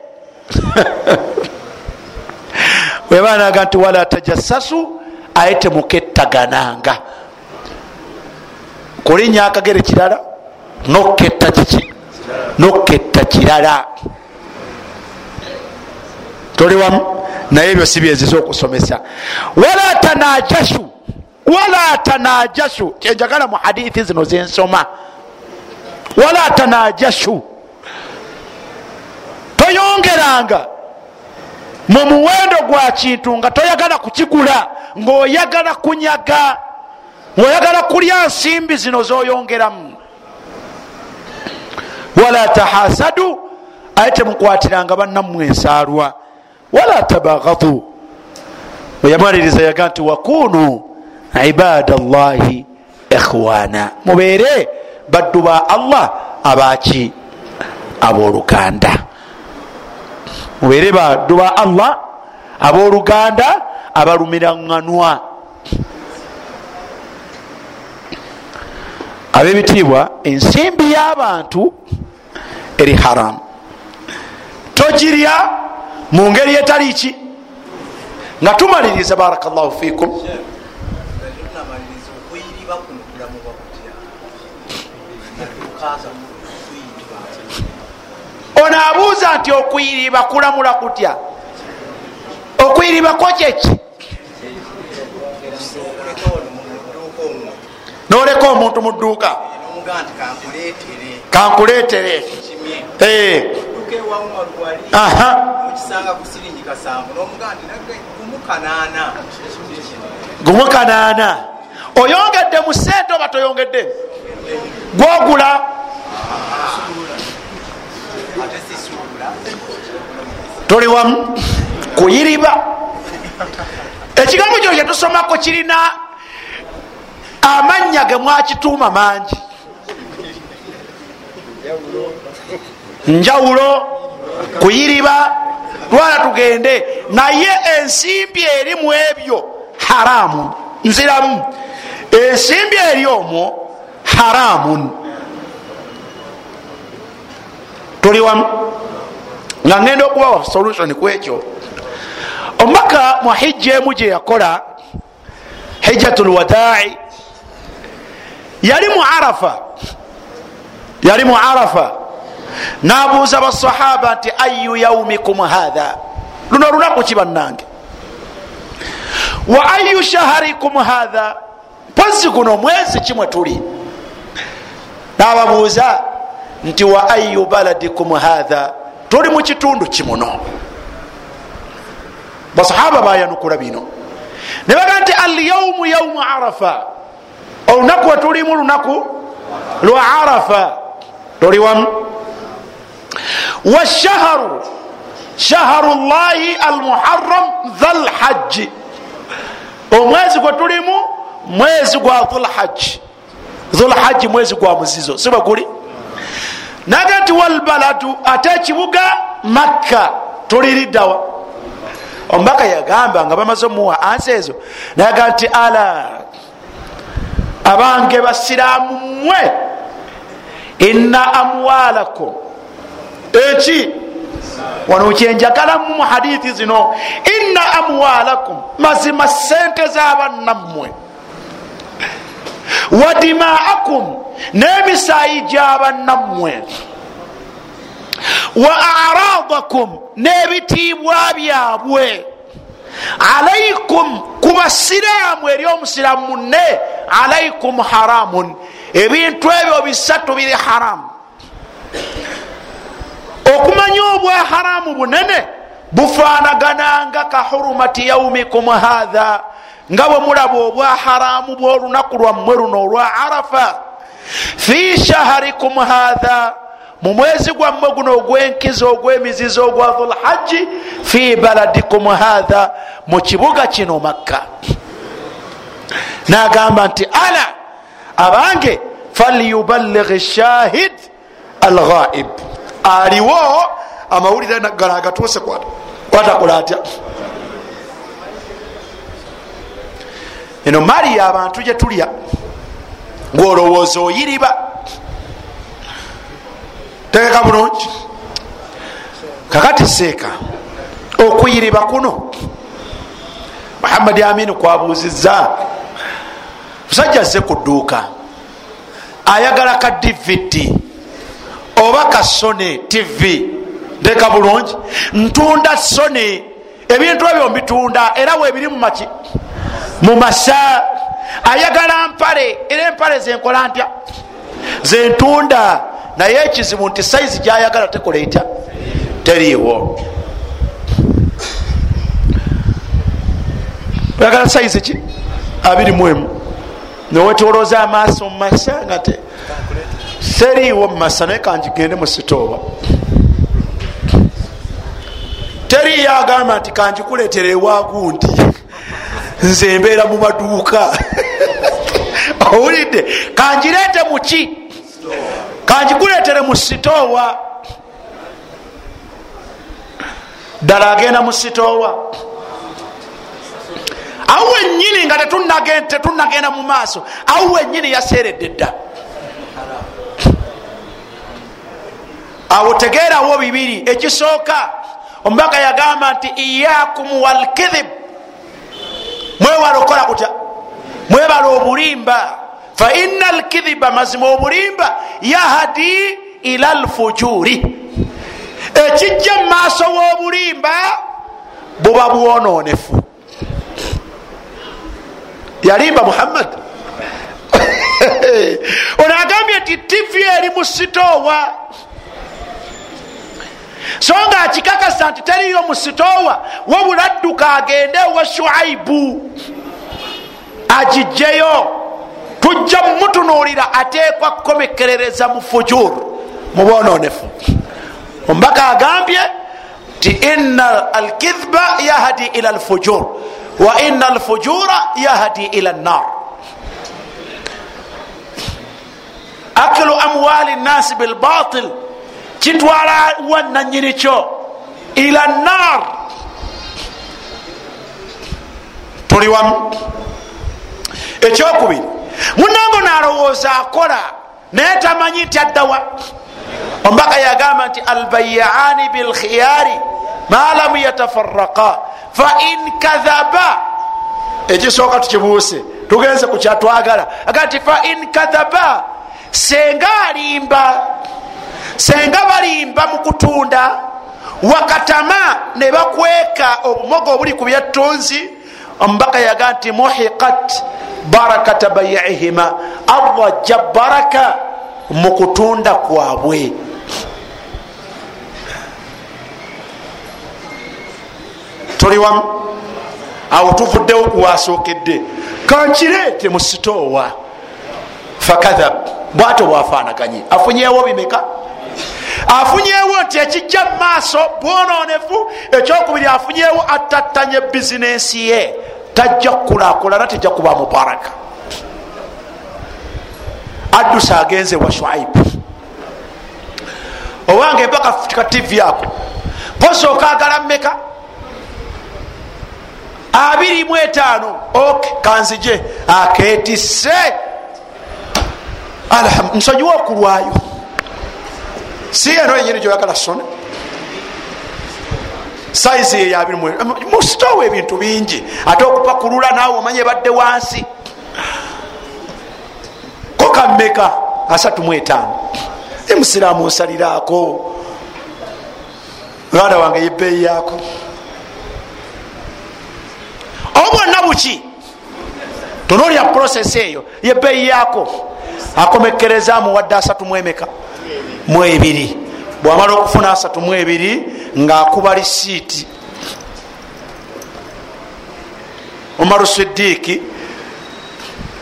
<laughs> webanaga nti wala tajassasu aye temukettagananga kulinya akagere kirala noketta kiki noketta kirala. Toli wamu? Naye ebyo si byenziza okusomesa wala tanajashu wala tanajashu kyenjagala mu hadithi zino zensoma wala tanajashu toyongeranga. Mu muwendo gwa kintu nga toyagala kukigula ngaoyagala kunyaga ngaoyagala kulya nsimbi zino zoyongeramu wala tahasadu aye temukwatiranga bannammwe ensaalwa. Wala tabaghadu weyamwaliriza yaga nti wakunu ibada llahi ikhwana. Mubeere baddu ba allah abaki abooluganda. Mubeere baddu ba allah abooluganda abalumiraŋŋanwa ab'ebitiibwa ensimbi y'abantu eri haramu togirya mu ngeri etali ki? Nga tumaliriza barakallahu fikum ono abuuza nti okuyiriba kulamula kutya? Okuyiribako kyeki noleka omuntu mu dduuka? Kankuleetere gumu kanaana. Oyongedde mu sente oba toyongedde? Gwogula. Toli wamu. Kuyiriba. Ekigambo kyo kyetusomako kirina amannya ge mwakituuma mangi njawulo kuyiriba twala tugende. Naye ensimbi eri mu ebyo haramu nziramu. Ensimbi eri omwo haramun tuli wamu. Nga ngenda okubawa solution ku ekyo. Omubaka mu hijja emu gye yakola hijjatu lwadai yali mu arafa. Yali mu arafa nabuuza basahaba nti ayu yaumikum hatha luno lunaku ki bannange? Wa ayu shaharikum hatha mpozi guno mwezi kimwe tuli? Nababuuza nti wa ayu baladikum hatha tuli mu kitundu kimuno basahaba bayanukula bino. Nebaga nti alyaumu yaumu arafa. Olunaku wetulimu lunaku lwa arafa. Toli wamu washaharu shaharu llahi almuharam dha lhaji omwezi gwe tulimu mwezi gwa dhulhaji dhulhaji mwezi gwa muzizo. Sibwe guli. Naga nti walbaladu ate ekibuga makka. Tuliriddawa omubaka yagamba nga bamaze omuwa ansi ezo. Naga nti ala. Abange basiraamu mmwe. Inna amwalakum eki wano kyenjagalamu mu hadithi zino inna amwalakum mazima sente z'abannammwe wa dimaakum n'emisayi gy'abannammwe wa aradakum n'ebitiibwa byabwe. Alaikum ku basiraamu eri omusiraamu munne alaikum haramun. Ebintu ebyo bisatu biri haramu okumanya obwa haramu bunene bufanagananga ka hurumati yaumikum hatha nga bwe mulaba obwa haramu bwolunaku lwammwe luno olwa arafa. Fi shaharikum hatha mu mwezi gwammwe guno ogwenkiza ogwemizizo ogwa dhulhaji fi baladikum hatha mu kibuga kino makka. Nagamba nti ala abange falyuballigh shahid alghaib aliwo amawulire gano agatuuse kwatakola atya? Eno mali abantu gye tulya ngaolowooza oyiriba. Tegeka bulungi. Kakati seeka okuyiriba kuno. Muhammadi amini kwabuuziza musajja azze ku dduuka ayagala ka dvd oba ka sone tv nteeka bulungi. Ntunda sone ebintu ebyo mbitunda era webiri mumaki mu masa. Ayagala mpale era empale zenkola ntya? Zentunda. Naye ekizibu nti saizi gyayagala tekola etya? Teriiwo. Oyagala saizi ki? Abiri muemu newetoloza amaaso mumasa nga te seriiwo mumasa naye kanjigende musitooba teriyo agamba nti kanjikuleetera ewagundi. Nze embeera mu maduuka. <laughs> Owulidde kanjireete muki kanjikuleetere mu sitoowa ddala agenda mu sitoowa awo wenyini nga tetunagenda mu maaso. Awo wenyini yaseeredde dda awo tegeerawo bibiri. Ekisooka omubaka yagamba nti iyakum walkidhib mwewala okukola kutya? Mwebala obulimba. Faina alkidhiba mazima obulimba yahadi ila lfujuri ekijja mumaaso w'obulimba buba bwononefu. Yalimba muhammad. <laughs> Ono agambye nti tivi eri mu sitoowa so nga akikakasa nti teriyo mu sitoowa wobuladduka agende wa shuaibu. Agijjeyo tujja mutunuulira ateekwa kukomekerereza mu fujur mu bwononefu. Omubaka agambye ti ina alkidhba yahdi ila lfujur wa ina alfujura yahdi ila nnar akilu amwali nnasi bilbatil kitwala wananyini kyo ila nnar tuli wamu. Ekyokubiri munango nalowooza akola naye tamanyi nti addawa ombaka yagamba nti albayaani bilkhiyari ma lam yatafaraka fain kadhaba. Ekisooka tukibuuse tugenze ku kyatwagala. Aga nti fain kadhaba senga alimba senga balimba mu kutunda wakatama ne bakweka obumogo obuli ku byattunzi omubaka yaga nti muhiqat barakata bayiihima allah ajja baraka mu kutunda kwabwe. Tuli wamu? Awo tuvuddewo kuwasookedde kankireete mu sitoowa fakadhab bwato bwafaanaganye. Afunyeewo bimeka afunyeewo nti ekijja mu maaso bwononefu ekyokubiri afunyeewo atattanye bizinensi ye. Tajja kukulakulana tejja kuba mubaraka. Addusi agenze wa shuaibu owange mpaka ka tivi ako. Posa okagala mmeka? Abiri mu etaano. Ok kanzije. Aketise nsonyiwa okulwayo si eno yenyini gyoyagala sona saizi eyo abiri musitowa ebintu bingi ate okupakulula naawe omanye badde wansi. Ko kammeka asatu mu etaano? Emusiraamu nsaliraako mwana wange yebbeeyi yaako. Obwonna buki? Tonolya process eyo. Yebbeeyi yaako. Akomekereza amuwadde asatu mwemeka mwebiri bwamala okufuna asatu mwebiri ngaakuba lisiiti omaru sidiiki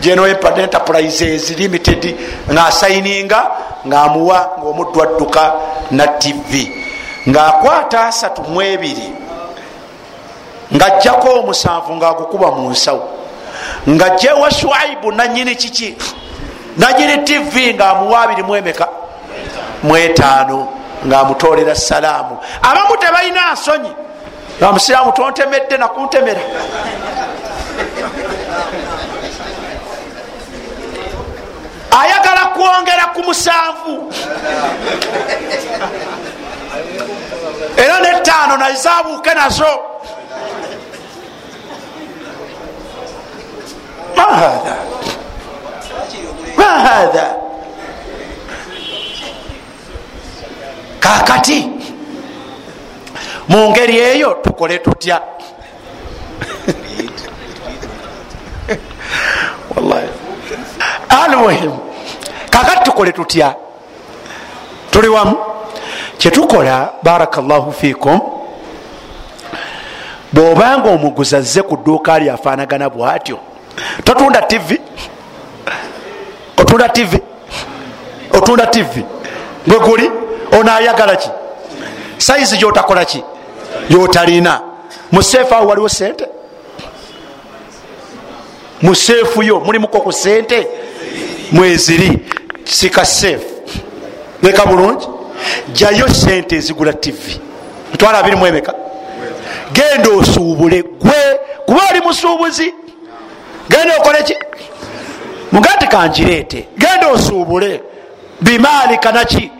geno empad enterprises limited ngaasayininga ngaamuwa ngaomuddu adduka na tv ngaakwata asatu mwebiri ngajjako omusanvu ngaagukuba mu nsawo. Ngajjewa shuaibu nanyini kiki nanyini tv ngaamuwa abiri mwetaano ngaamutolera salaamu. Abamu tebalina nsonyi amusiraamu tontemedde nakuntemera ayagala kwongera ku musanvu. Era netaano nazabuuke nazo. Mahatha mahatha kakati mu ngeri eyo tukole tutya? Almuhimu kakati tukole tutya? Tuli wamu. Kyetukola barakallahu fikum bwobanga omuguzi azze ku dduuka ali afaanagana bwatyo totunda tv otunda tv otunda tv bwe guli onayagala ki? Saizi gyotakola ki? Gyotalina. Museefu awo waliwo sente museefu yo mulimuko ku sente mweziri. Sika seefu. Leka bulungi. Jayo sente ezigula tv mitwalo abiri mwemeka genda osuubule. Gwe kuba oli musuubuzi. Genda okole ki? Mugati kanjireete genda osuubule. Bimaali kanaki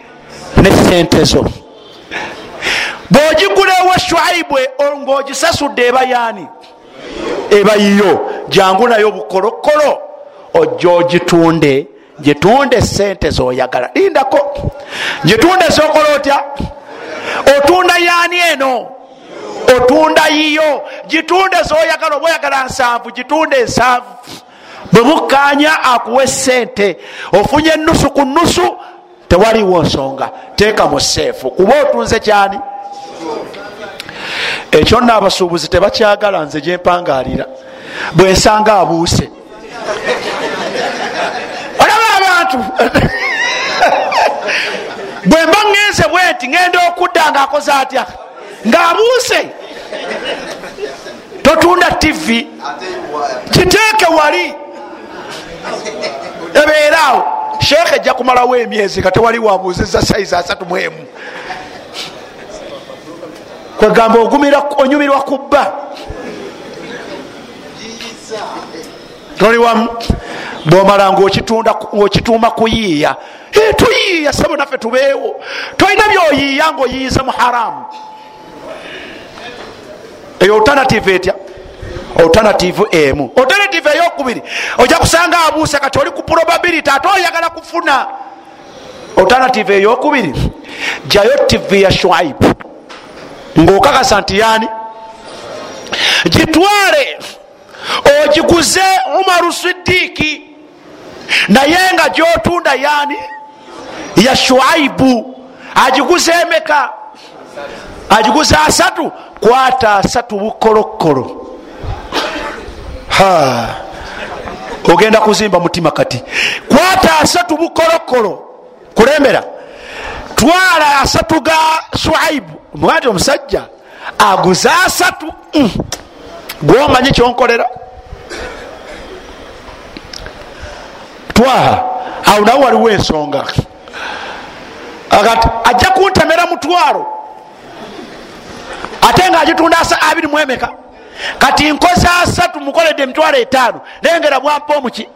ne sente zo bwogigula ewa shuaibu ngaogisasudde eba yaani eba yiyo. Jangu nayo bukolokolo. Ojja ogitunde. Gitunde sente zoyagala. Lindako. Gitunde zokola otya? Otunda yaani eno? Otunda yiyo. Gitunde zoyagala oba oyagala nsanvu gitunde ensanvu bwe mukanya akuwa esente ofunye enusu ku nusu tewaliwo nsonga teeka mu seefu. Kuba otunze kyani? Ekyo nno abasuubuzi tebakyagala nze gyempangalira bwensanga abuuse. Olaba abantu. <laughs> Bwemba ŋŋenze bwe nti ŋenda okudda ngaakoze atya? Ngaabuuse totunda tv kiteeke wali. Ebeeraawo sheekhe ejja kumalawo emyezi nga tewali wabuuziza saizi asatu mu emu. Kwegamba onyumirwa kubba toli wamu bwomala ngaokituuma kuyiiya tuyiiya sebo naffe tubeewo. Tolina byoyiiya ngaoyiyiza mu haramu. Eyo alternative etya alternative emu. Alternative eyokubiri. Ojja kusanga abuuse kati oli ku probability ate oyagala kufuna. Alternative eyokubiri. Jayo tv ya shuaibu ngaokakasa nti yani gitwale. Ogiguze umaru sidiiki naye nga gyotunda yani ya shuaibu agiguze emeka. Agiguze asatu. Kwata asatu bukolokolo ogenda kuzimba mutima kati kwata asatu bukolokolo kulembera. Twala asatu ga shuaibu omugati omusajja aguze asatu mm. gwomanyi kyonkolera? Twaha awo nawe waliwo ensonga. Agati ajja kuntemera mutwalo. Ate nga agitunda abiri mwemeka kati nkoze asatu mukoledde emitwalo etaano. Lengera bwampa omuki.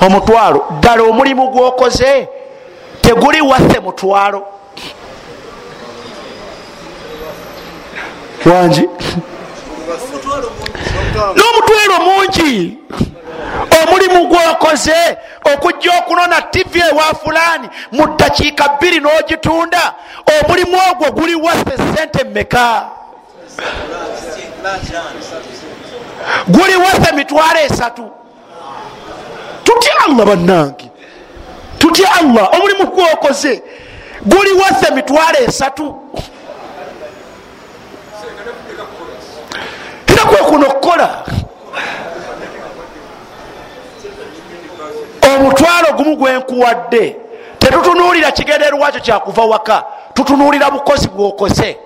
Omutwalo ddala omulimu gwokoze teguli waffe mutwalo. Wangi n'omutwalo mungi. Omulimu gwokoze okujja okunona tivi ewa fulani mu dakiika bbiri n'ogitunda. Omulimu ogwo guli waffe sente mmeka guli waffe mitwalo esatu. Tutya allah bannange? Tutya allah? Omulimu gwokoze guli waffe mitwalo esatu. Era kwekuno okukola. Omutwalo gumu gwenkuwadde tetutunuulira kigenderwakyo kyakuva waka. Tutunuulira bukozi bwokoze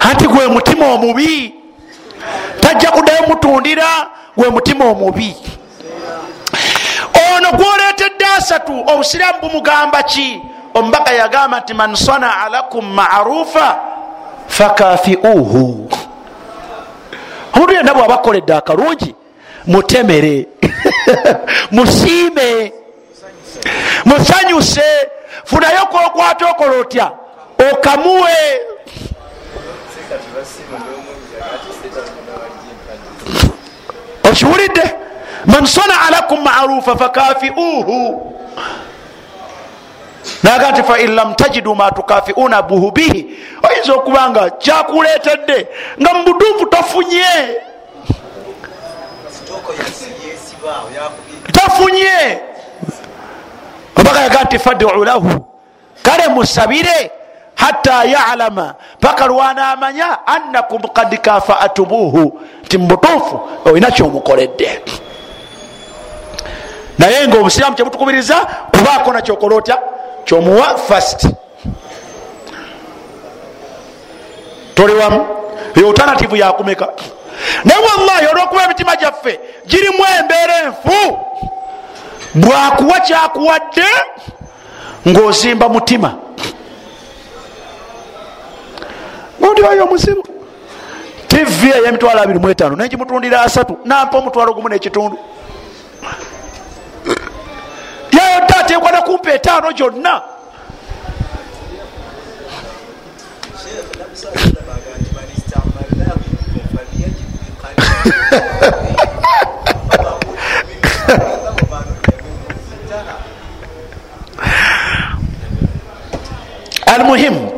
anti gwe mutima omubi. Tajja kuddayo mutundira gwe mutima omubi. Ono gwoletedde asatu obusiraamu bumugamba ki? Omubaka yagamba nti man sanaa lakum marufa fakafiuhu. Omuntu yenna bwaba akoledde akalungi mutemere. <laughs> Musiime musanyuse funayo kokwata okola otya? Okamuwe. Okiwulidde? Man sanaa lakum marufa fakafiuhu. Naga nti fain lam tajidu ma tukafiuna buhu bihi. Oyinza okuba nga kyakuletedde nga mubuduufu tofunye. Tofunye obaka yaga nti fadu lahu. Kale musabire hatta yalama. Paka lwanamanya annakum kad kafaatumuhu nti mubutuufu olina kyomukoledde naye nga obusiraamu kyebutukubiriza kubaako nakyokola otya kyomuwa fast toli wamu? Eyo alternative yakumeka naye wallahi olwokuba emitima gyaffe girimu embeera enfu bwakuwa kyakuwadde ngaozimba mutima. Gundi oyo omuzibu tv eyemitwalo abiri muetaano nengimutundira asatu nampa omutwalo gumu nekitundu. Yayo dda ateekwa nakumpa etaano gyonna <laughs> almuhimu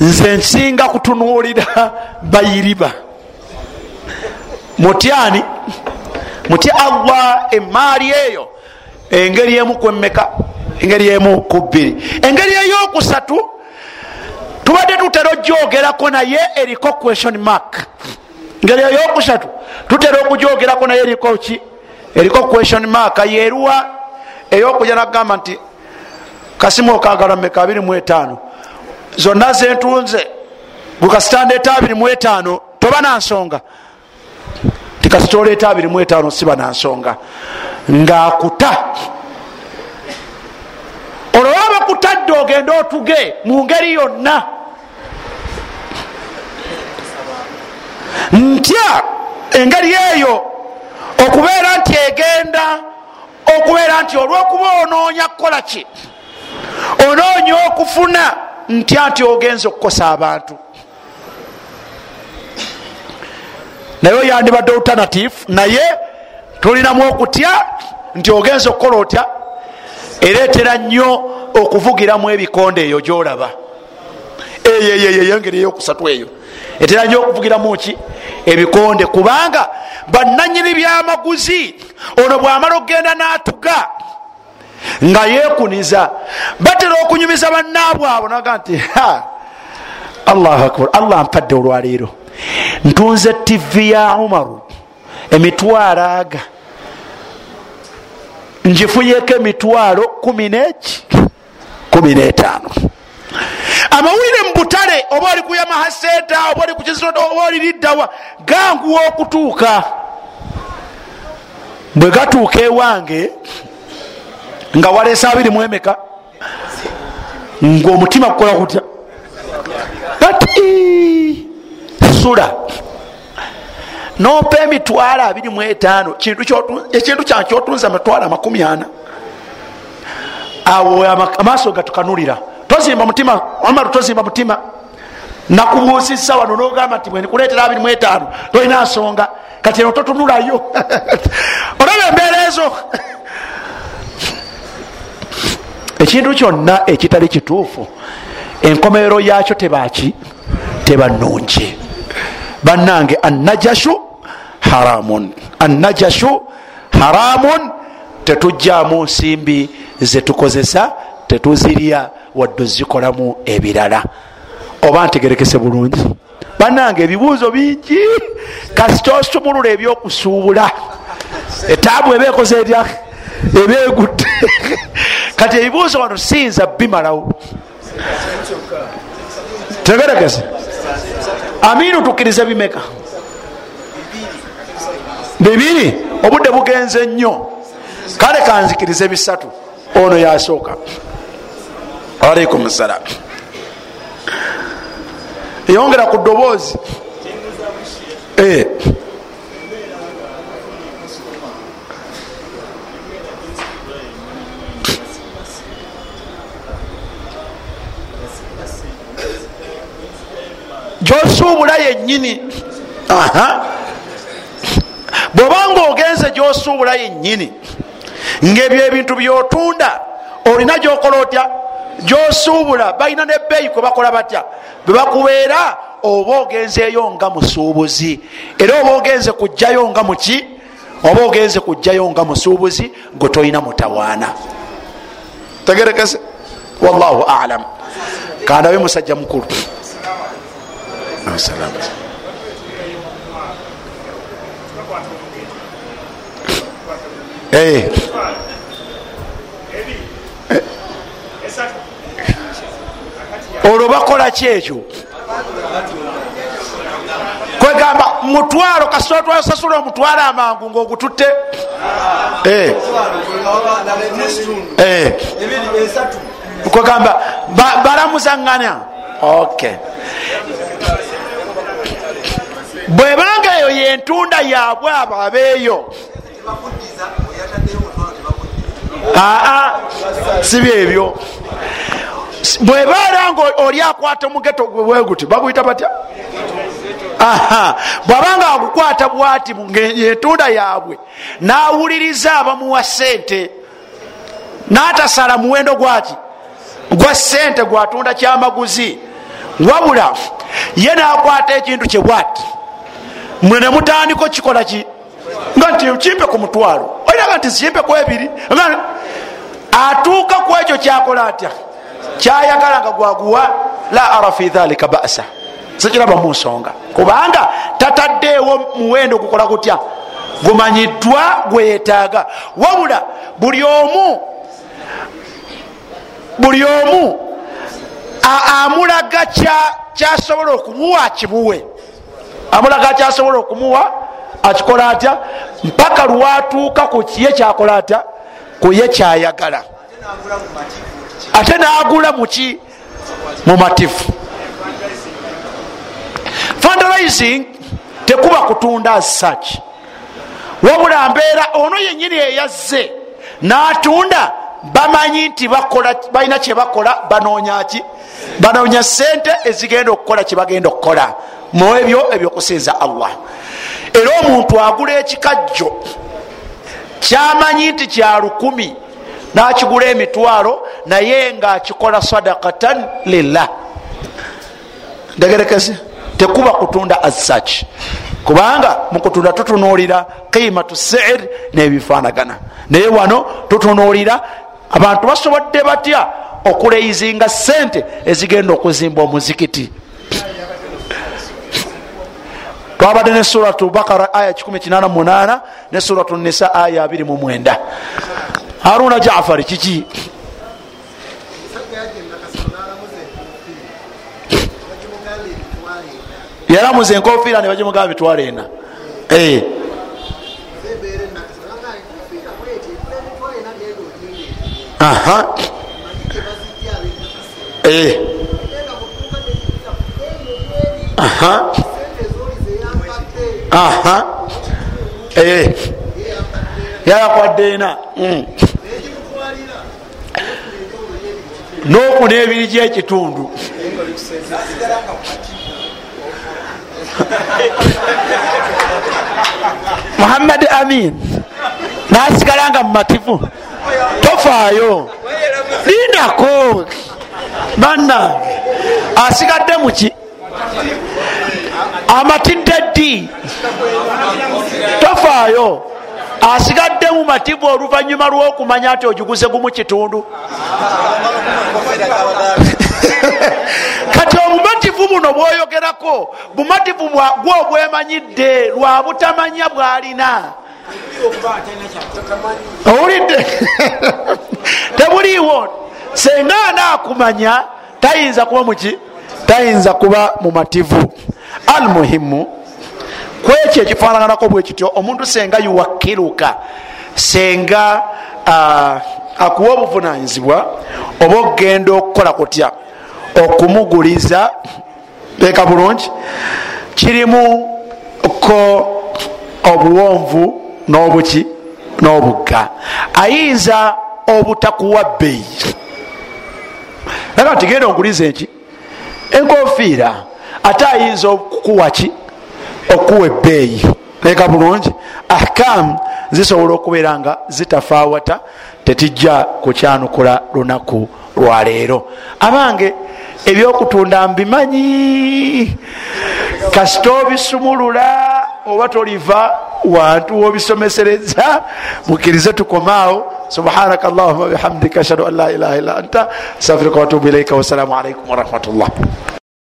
nze nsinga kutunuulira bayiriba. Mutyani mutya allah emaali eyo engeri emu kwemeka engeri emu ku bbiri. Engeri eyokusatu tubadde tutera ojogerako naye eriko question mark. Engeri eyokusatu tutera okujogerako naye eriko ki? Eriko question mark. Yeruwa eyokuja nagamba nti kasimu okagala meka 25 zonna zentunze. Gukasitandeta 25 toba nansonga tikasitoleta 25 siba nansonga ngaakuta olwaba kutadde ogende otuge mu ngeri yonna. Ntya engeri eyo okubeera nti egenda okubeera nti olwokuba onoonya kukola ki onoonya okufuna ntya nti ogenza okukosa abantu. Naye oyandibadde alternative naye tulinamu okutya nti ogenza okukola otya? Ereetera nnyo okuvugiramu ebikonde eyo gyolaba. Eyoeyo engeri eyokusatu eyo. Etera nnyo okuvugiramu ki? Ebikonde kubanga bananyini byamaguzi ono bwamala okgenda n'atuga nga yekuniza batera okunyumiza bannaabwe abo naga nti allahu akbar allah mpadde olwaleero. Ntunze tivi ya umaru emitwalo aga. Njifuyeko emitwalo kumi neki? Kumi netaano. Amawulire mubutale oba oli kuyamahasenta oba oli kukizoda oba oli liddawa ganguwa okutuuka. Bwe gatuuka ewange nga walesa abiri mwemeka ngaomutima kukola kutya ati sula. Nompa emitwalo abiri muetaano ekintu kyan kyotunza mitwalo amakumi ana. Awo amaaso gatukanulira. Tozimba mutima omar tozimba mutima. Nakubuusisa wano nogamba nti bwenikuleetera abiri muetaano tolina nsonga. Kati eno totunulayo. <laughs> Olaba embeera ezo <laughs> ekintu kyonna ekitali kituufu enkomerero yakyo tebaki tebanungi bannange anajashu haramun. Anajashu haramun tetujjamu nsimbi zetukozesa tetuzirya wadde ozikolamu ebirala. Oba ntegerekese bulungi? Bannange ebibuuzo bingi. Kasita osumulula ebyokusuubula etaabu eba ekoze erya eba egudde kati ebibuuzo wano siyinza bimalawo. Tegerekese amiinu tukkirize bimeka. Bibiri obudde bugenze nnyo. Kale kanzikirize bisatu. Ono yasooka. Alaikum salam yongera ku ddoboozi gyosuubula yennyini. Bwobanga ogenze gyosuubula yennyini ngaebyo ebintu byotunda olina gyokola otya? Gyosuubula. Balina nebbeeyi kwe bakola batya? Bebakubeera oba ogenzeeyo nga musuubuzi. Era oba ogenze kujjayo nga muki oba ogenze kujjayo nga musuubuzi gwe tolina mutawaana. Tegerekese. Wallahu alam. Kandabe musajja mukulu Hey. olwo bakola ki ekyo kwegamba mutwalo kasita twasasula omutwalo amangu ngaogututte kwegamba balamuzaŋŋana ok bwebanga eyo yentunda yabwe abo abeeyo. Aa sibyebyo bwebaera nga oli akwata omugeto gwe bweguti baguyita batya? Bwabanga agukwata bwati yentunda yabwe nawuliriza abamuwa sente natasala muwendo gwaki? Gwa sente gwatunda kyamaguzi. Wabula ye nakwata ekintu kyebwati mwe nemutandika kikola ki? Nga nti kimpe ku mutwalo. Olinaga nti kimpe ku ebiri. Atuuka ku ekyo kyakola atya? Kyayagala nga gwaguwa la ara fi dhalika basa. Sikiraba mu nsonga. Kubanga tataddeewo muwendo gukola gutya? Gumanyiddwa gweyetaaga wabula buli omu buli omu amulaga kyasobola okumuwa akimuwe amulaga kyasobola okumuwa akikola atya? Mpaka lwatuuka ku kiye kyakola atya? Kuye kyayagala. Ate nagula muki mumatifu fundraising tekuba kutunda asach wabula mbeera ono yenyini eyazze natunda bamanyi nti balina kyebakola banonyaki banonya sente ezigenda okukola kyebagenda okukola muebyo ebyokusinza allah. Era omuntu agula ekikajjo kyamanyi nti kya lukumi nakigula emitwalo naye ngaakikola sadakatan lillah. Ndegerekese tekuba kutunda asach kubanga mukutunda tutunulira qimatu sir nebifanagana naye wano tutunulira abantu basobodde batya okuleizinga sente ezigenda okuzimba omuzikiti twabadde ne suratu bakara aya 188 ne suratu nisa aya 29 haruna jafari kiki? Yalamuza enkofiira ne bagimugamba bitwala ena. Aha. Aha aha. Yayakwadde ena n'okuna ebiri gyekitundu <laughs> muhammad amin. Nasigala nga mumativu tofaayo lindako banna asigadde muki amatidde ddi tofaayo. Asigadde mu mativu oluvanyuma lwokumanya nti ogiguze gumu kitundu. <laughs> Kati obumativu buno bwoyogerako bumativu gwe obwemanyidde lwa butamanya bwalina. Owulidde? <laughs> Tebuliiwo. Senga anaakumanya tayinza kuba muki tayinza kuba mu mativu. Almuhimu kwekyo ekifaanaganako bwe kityo omuntu senga yuwakiruka senga uh, akuwa obuvunanyizibwa oba okgenda okukola kutya okumuguliza teeka bulungi kirimu ko obuwonvu n'obuki n'obugga. Ayinza obutakuwa bbeeyi. Aga tigenda onguliza enki enkofiira ate ayinza okukuwa ki okuwa ebbeeyi. Teeka bulungi. Ahkamu zisobola okubeera nga zitafaawata tetijja kukyanukula lunaku lwaleero abange ebyokutunda mbimanyi. Kasita obisumulula oba toliva wantu wobisomesereza mukirize tukomaawo. Subhanaka allahuma bihamdika ashhadu an la ilaha illa anta astafirika watubu ilaika wassalamu alaikum warahmatullah